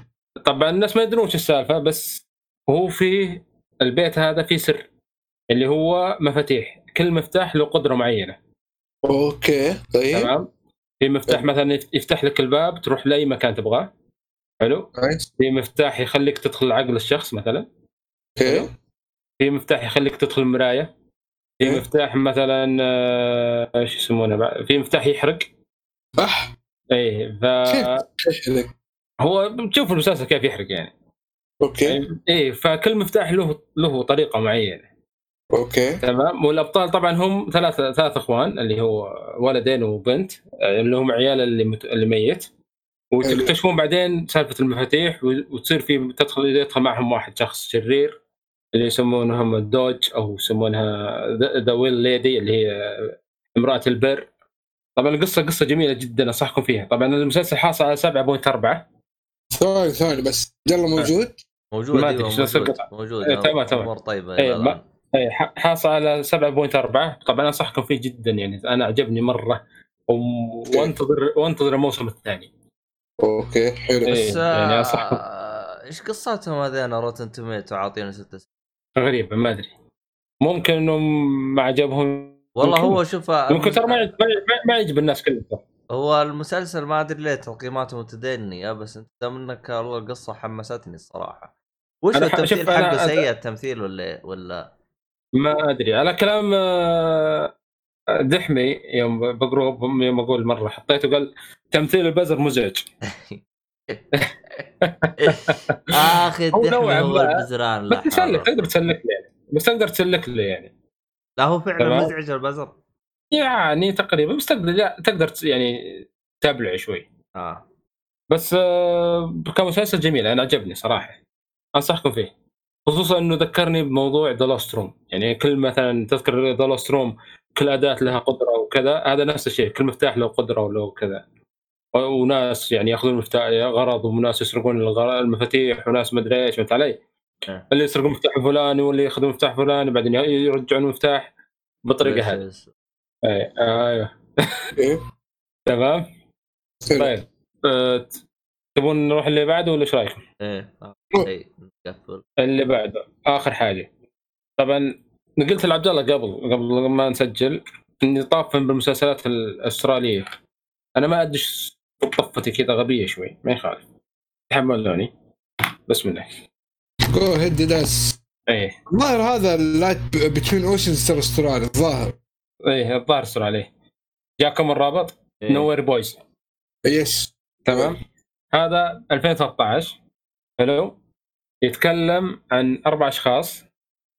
طبعا الناس ما يدرون شو السالفة بس هو في البيت هذا في سر اللي هو مفاتيح. كل مفتاح له قدرة معينة. okay طيب. تمام. في مفتاح مثلا يف- يفتح لك الباب تروح لأي مكان تبغاه. حلو. في مفتاح يخليك تدخل عقل الشخص مثلا. okay. في مفتاح يخليك تدخل المرايه في إيه. مفتاح مثلا آه، إيش يسمونه بعد؟ في مفتاح يحرق. صح. إيه كيف؟ لك فهو بتشوف المسلسل كيف يحرق يعني. okay. إيه فكل مفتاح له له طريقة معينة. okay. تمام. والأبطال طبعا هم ثلاثة ثلاث إخوان اللي هو ولدين وبنت آه، اللي هم عيال اللي مت... اللي ميت. وتكتشفون بعدين سالفة المفاتيح وتصير في تدخل يدخل معهم واحد شخص شرير. اللي يسمونهم ال Dodge أو يسمونها the Well Lady اللي هي امرأة البير. طبعا القصة قصة جميلة جدا أنصحكم فيها. طبعا المسلسل حاصل على 7.4 ثواني ثواني بس. يلا موجود؟ موجود ما شو موجود. موجود. إيه، تمام، تمام. امور طيبة إيه،. اي ح- حاصل على 7.4 طبعا أنصحكم فيه جدا يعني أنا عجبني مرة. وانتظر وأنتظر الموسم الثاني. okay حلو. إيه. بس يعني. آه، إيش قصتهم هذين روتن توميتو عاطينا ستة غريبة ما أدري. ممكن إنهم ما عجبهم. والله يمكن. هو شوف ممكن ترى ما يعجب- ما يعجب- الناس كلهم. هو المسلسل ما أدري ليه تقييماته متدنية بس أنت دام إنك والله القصة حمستني الصراحة. وش التمثيل حقه سيء التمثيل ولا ولا؟ ما أدري. على كلام آه، دحمي يوم بقرب يوم أقول مرة حطيته قال تمثيل البزر مزعج. [LAUGHS] أخي هو نوعاً ما. البزران لا بس تسلك. تقدر تسلك له يعني بس تقدر تسلك له يعني. لا هو فعلا. مزعج البزر. يعني تقريبا بس تقدر لا تقدر يعني تتابعه شوي. آه. بس آه، كمسلسل جميل أنا عجبني صراحة. أنصحكم فيه. خصوصا إنه ذكرني بموضوع The Room يعني كل مثلا تذكر The Room كل أداة لها قدرة وكذا هذا نفس الشيء كل مفتاح له قدرة وله كذا. وناس يعني ياخذون المفتاح غرض وناس يسرقون الغر- المفاتيح وناس ما أدري إيش فهمت علي؟ إيه. اللي يسرقون مفتاح فلاني واللي ياخذون مفتاح فلاني بعدين يرجعون المفتاح بالطريقة هذه اي أيوه إيه. [LAUGHS] تمام. طيب ت- تبون نروح اللي بعده ولا إيش رأيكم؟ إيه آه، إيه، اللي بعده آخر حاجة طبعا قلت لعبد الله قبل قبل ما نسجل إني طافن بالمسلسلات الأسترالية أنا ما أدري طفتي كذا غبية شوي ما يخالف. تحملوني بسم الله جو هيد داس إيه. الظاهر هذا Light Between Oceans ترى استرالي الظاهر. إيه الظاهر استرالي. جاكم الرابط؟ إيه. Nowhere Boys yes تمام. هذا 2013 حلو يتكلم عن أربع أشخاص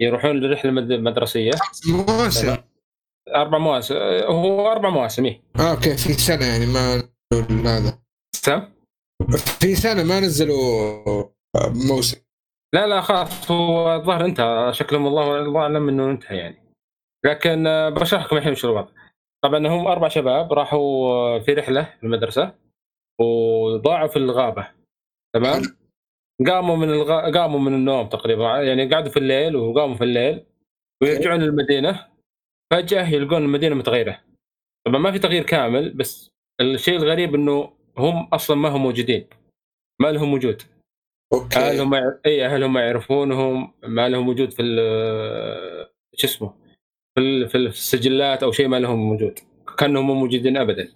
يروحون لرحلة مد- مدرسية. مواسم. أربع مواسم. هو أربع مواسم إيه. آه okay في سنة يعني ما هذا. في سنة ما نزلوا موسم. لا لا خلاص هو الظاهر انتهى. شكلهم الله الله أعلم إنه انتهى يعني. لكن آه، بشرح لكم الحين وش الوضع. طبعا هم أربع شباب راحوا آه، في رحلة في المدرسة وضاعوا في الغابة. تمام؟ قاموا من الغ... قاموا من النوم تقريبا. يعني قعدوا في الليل وقاموا في الليل ويرجعون للمدينة. فجأة يلقون المدينة متغيرة. طبعا ما في تغيير كامل بس الشيء الغريب إنه هم أصلا ما هم موجودين. ما لهم وجود. هل أوكي هم يع- اي هل هم يعرفونهم ما لهم وجود في ال- شو اسمه في ال- في السجلات أو شيء ما لهم وجود. كأنهم مو موجودين ابدا.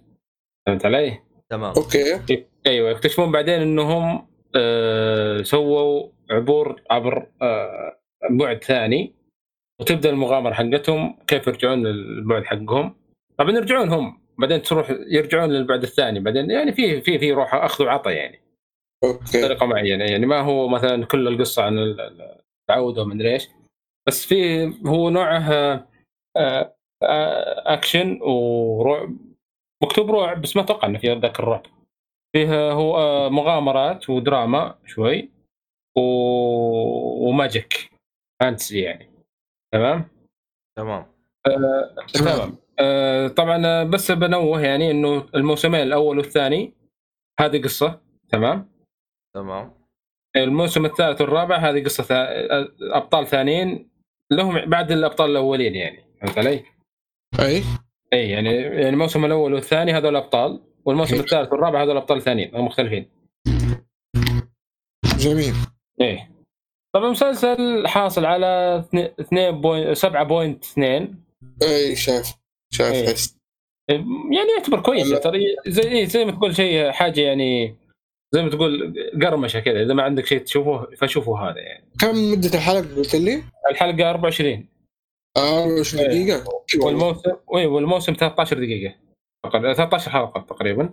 فهمت علي؟ تمام. okay. أيوه. يكتشفون بعدين إنهم آه سووا عبور عبر آه بعد ثاني. وتبدأ المغامرة حقتهم كيف يرجعون للبعد حقهم. طبعا يرجعون هم بعدين تروح يرجعون للبعد الثاني. بعدين يعني في في في روح أخذ وعطاء يعني. okay. بطريقه معينة يعني. ما هو مثلا كل القصة عن ال- ال- التعود ومدري إيش. بس في هو نوعه آه، آه، آه، أكشن ورعب مكتوب رعب بس ما أتوقع إنه في ذاك الرعب. فيه هو آه، مغامرات ودراما شوي و... وماجيك. فانتسي يعني. تمام؟ تمام. تمام. آه، طبعا آه، بس بنوه يعني إنه الموسمين الأول والثاني هذه قصة تمام؟ تمام. الموسم الثالث والرابع هذه قصة ثا- أبطال ثانيين لهم بعد الأبطال الأولين يعني فهمت علي؟ أي. أي يعني يعني الموسم الأول والثاني هذول أبطال والموسم. الثالث والرابع هذول أبطال ثانيين هم مختلفين. جميل. إيه طبعا المسلسل حاصل على 2.7.2 أي شايف. شايف إيه. هس. يعني يعتبر كويس. ترى زي إيه، زي ما تقول شيء حاجة يعني زي ما تقول قرمشة كذا إذا ما عندك شيء تشوفه فشوفوا هذا يعني كم مدة الحلقة قلت لي؟ الحلقة 24 آه 24 إيه. دقيقة والله. والموسم اي والموسم 13 دقيقة تقريبا 13 حلقة تقريبا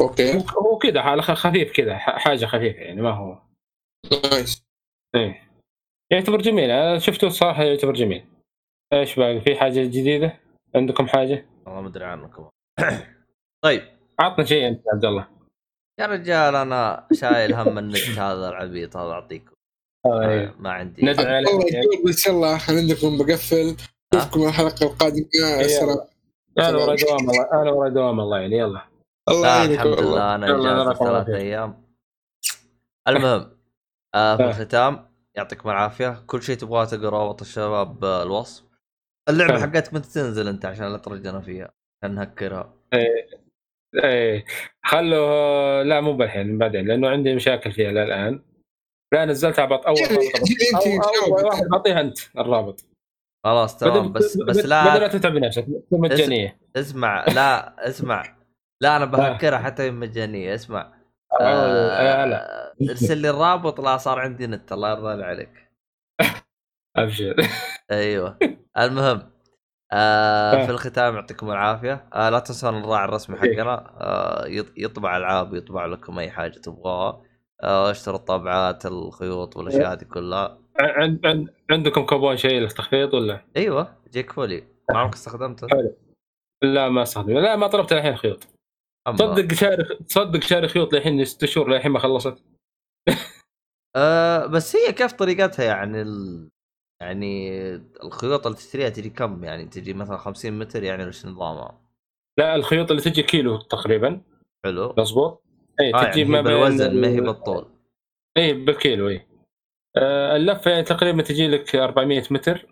okay هو- هو كذا على خ- خفيف كذا حاجة خفيفة يعني ما هو nice إيه يعتبر جميل أنا شفته الصراحه يعتبر جميل إيش باقي في حاجة جديدة عندكم حاجة؟ والله ما أدري عنه كمان [COUGHS] طيب. عطنا شيء أنت يا عبد الله. يا رجال أنا شايل هم النت هذا العبيط هذا أعطيكم. آه، ما عندي. ندعي عليك. يقول بس يلا عندكم بقفل. نشوفكم الحلقة القادمة. السلام أنا ورا دوام الله. أنا ورا دوام الله يعني. يلا. الله يعينك. الحمد. لله. أنا اجازه الله ثلاث. أيام. المهم آه في آه. الختام يعطيكم العافية. كل شيء تبغاه تقرا رابط الشباب بالوصف اللعبة حلو. حقتك متى تنزل أنت عشان لا ترجعنا فيها؟ عشان نهكرها إيه خلوا لا مو بالحين بعدين لأنه عندي مشاكل فيها للآن. لا نزلت عبط أول الله. واحد بعطيها أنت الرابط. خلاص تمام بس بس بدل لا. لا تتعب نفسك مجانية؟ اسمع لا اسمع. لا أنا بهكرها حتى مجانية اسمع. آه، آه لا. ارسل لي الرابط لا صار عندي نت الله يرضى عليك. أبشر. [LAUGHS] أيوه. المهم آه آه. في الختام يعطيكم العافية. آه لا تنسون الراعي الرسمي إيه. حقنا. آه يط- يطبع العاب يطبع لكم أي حاجة تبغوها. آه اشتروا الطابعات الخيوط والأشياء هذه كلها. عند عند عندكم كوبون شيء للتخفيض ولا؟ أيوه Geekfully. ما عمرك استخدمته لا ما استخدم لا ما طلبت الحين خيوط تصدق شاري تصدق شاري خيوط للحين ست شهور للحين ما خلصت. [LAUGHS] آه بس هي كيف طريقتها يعني ال... يعني الخيوط اللي تشتريها تجي كم؟ يعني تجي مثلا 50 متر يعني وش نظامها لا الخيوط اللي تجي كيلو تقريبا. حلو. مظبوط. اي آه تجي يعني ما هي بين بالوزن ما هي بالطول. اي بالكيلو اي آه اللفة يعني تقريبا تجي لك 400 متر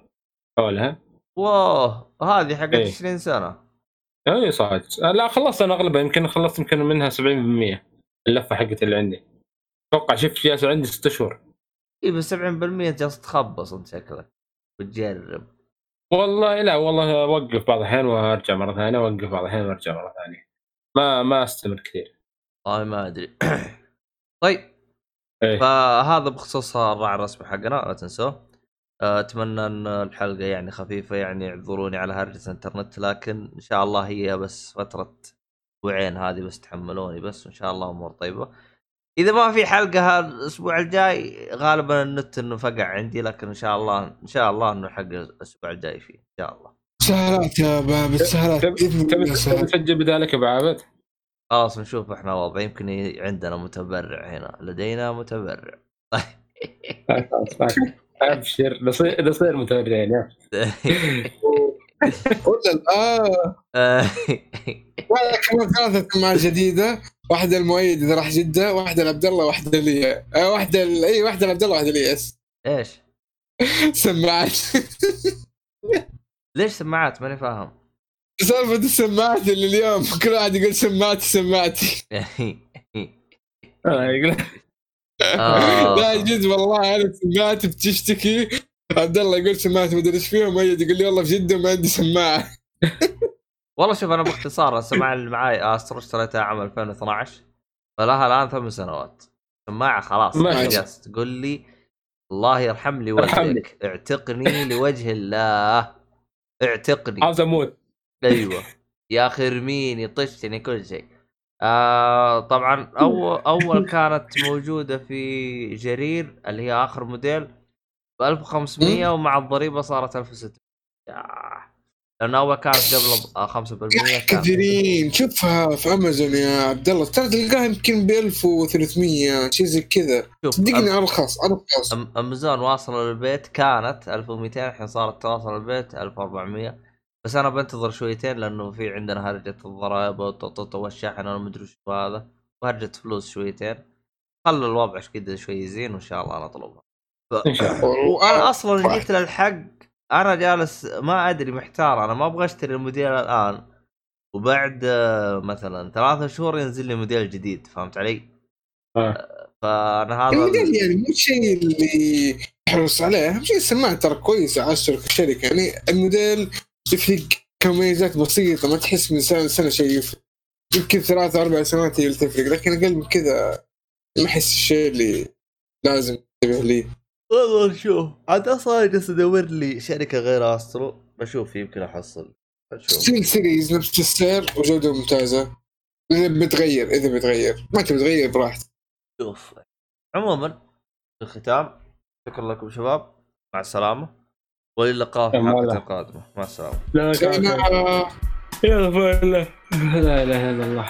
حولها. واو هذه حقت إيه. 20 سنة. اي صاد آه، لا خلصت أنا أغلبها. يمكن خلصت يمكن منها 70% اللفة حقت اللي عندي. أتوقع شفت جالسه عندي ست شهور. اي بس 70% جالس تخبص أنت شكلك. وتجرب. والله لا والله أوقف بعض الأحيان وأرجع مرة ثانية أوقف بعض الأحيان وأرجع مرة ثانية. ما ما أستمر كثير. والله ما أدري. [COUGHS] طيب. إيه. فهذا بخصوص الراعي الرسمي حقنا لا تنسوه. آه، أتمنى أن الحلقة يعني خفيفة يعني اعذروني على هرجة الإنترنت لكن إن شاء الله هي بس فترة أسبوعين هذه بس تحملوني بس وإن شاء الله أمور طيبة. اذا ما في حلقه الأسبوع الجاي غالبا النت انه فقع عندي لكن ان شاء الله ان شاء الله انه حق الأسبوع الجاي فيه ان شاء الله سهلات يا باب السهلات تبي سهلات. تسجل بذلك ابو عابد خلاص نشوف إحنا وضع يمكن عندنا متبرع هنا لدينا متبرع ابشر نصير نصير متابعين يا. [LAUGHS] ولا آه. ولا كمان ثلاثة سماعات جديدة واحدة المؤيد إذا راح جدة واحدة لعبد الله واحدة لي آه واحدة. إي واحدة لعبد الله واحدة لي اس إيش؟ [LAUGHS] سماعات. ليش سماعات؟ ماني فاهم. سالفة السماعات اللي اليوم كل واحد يقول سماعتي سماعتي. آه، يقول آه. لا جد والله أنا سماعتي بتشتكي. عبد الله يقول سماعتي مدري إيش فيها مؤيد يقول لي والله في جدة ما عندي سماعة. [LAUGHS] والله شوف أنا باختصار السماعة اللي معاي Astro اشتريتها عام 2012 فلها الآن ثمان سنوات. سماعة خلاص ما جالس تقول لي الله يرحم لي. وجهك. اعتقني [LAUGHS] لوجه الله. اعتقني. عاوز أموت أيوه. يا أخي ارميني طشتني كل شيء. آه طبعا اول أول كانت موجودة في جرير اللي هي آخر موديل. ب 1500 ومع الضريبة صارت 1600 آه. لأنه اول كانت قبل آه، 5% كانت كثيرين. شوفها في أمازون يا عبد الله. ترى تلقاها يمكن ب 1300 شيء زي كذا. صدقني أم- أرخص أرخص. أمازون واصلة للبيت كانت 1200 الحين صارت توصل البيت 1400 بس أنا بنتظر شويتين لأنه في عندنا هرجة الضرائب والشحن والمدري شو هذا. وهرجة فلوس شويتين. خلوا الوضع كذا شوي يزين وإن شاء الله نطلبها. إن شاء الله. وأنا أصلا جيت للحق أنا جالس ما أدري محتار. أنا ما أبغى أشتري الموديل الآن. وبعد آه، مثلا ثلاثة شهور ينزل لي موديل جديد. فهمت علي؟ آه. فأنا هذا الموديل يعني مو الشيء اللي يحرص عليه. أهم شيء السماعة ترى كويسه على الشركة يعني الموديل يفرق كمميزات بسيطة. ما تحس من سنة لسنة شيء يفرق. يمكن ثلاث أربع سنوات هي اللي تفرق. لكن أقل من كذا ما أحس الشيء اللي لازم تنتبه ليه والله شوف عاد أصلا جالس أدور لي شركة غير Astro بشوف يمكن أحصل. بشوف Steel Series نفس السعر وجودة ممتازة. إذا بتغير إذا بتغير. ما تبي تغير براحتك. شوف. عموما في الختام شكرا لكم شباب. مع السلامة. والى اللقاء في أمان حلقه الله. القادمة. مع السلامة. لا أنا- يا لا اله الا الله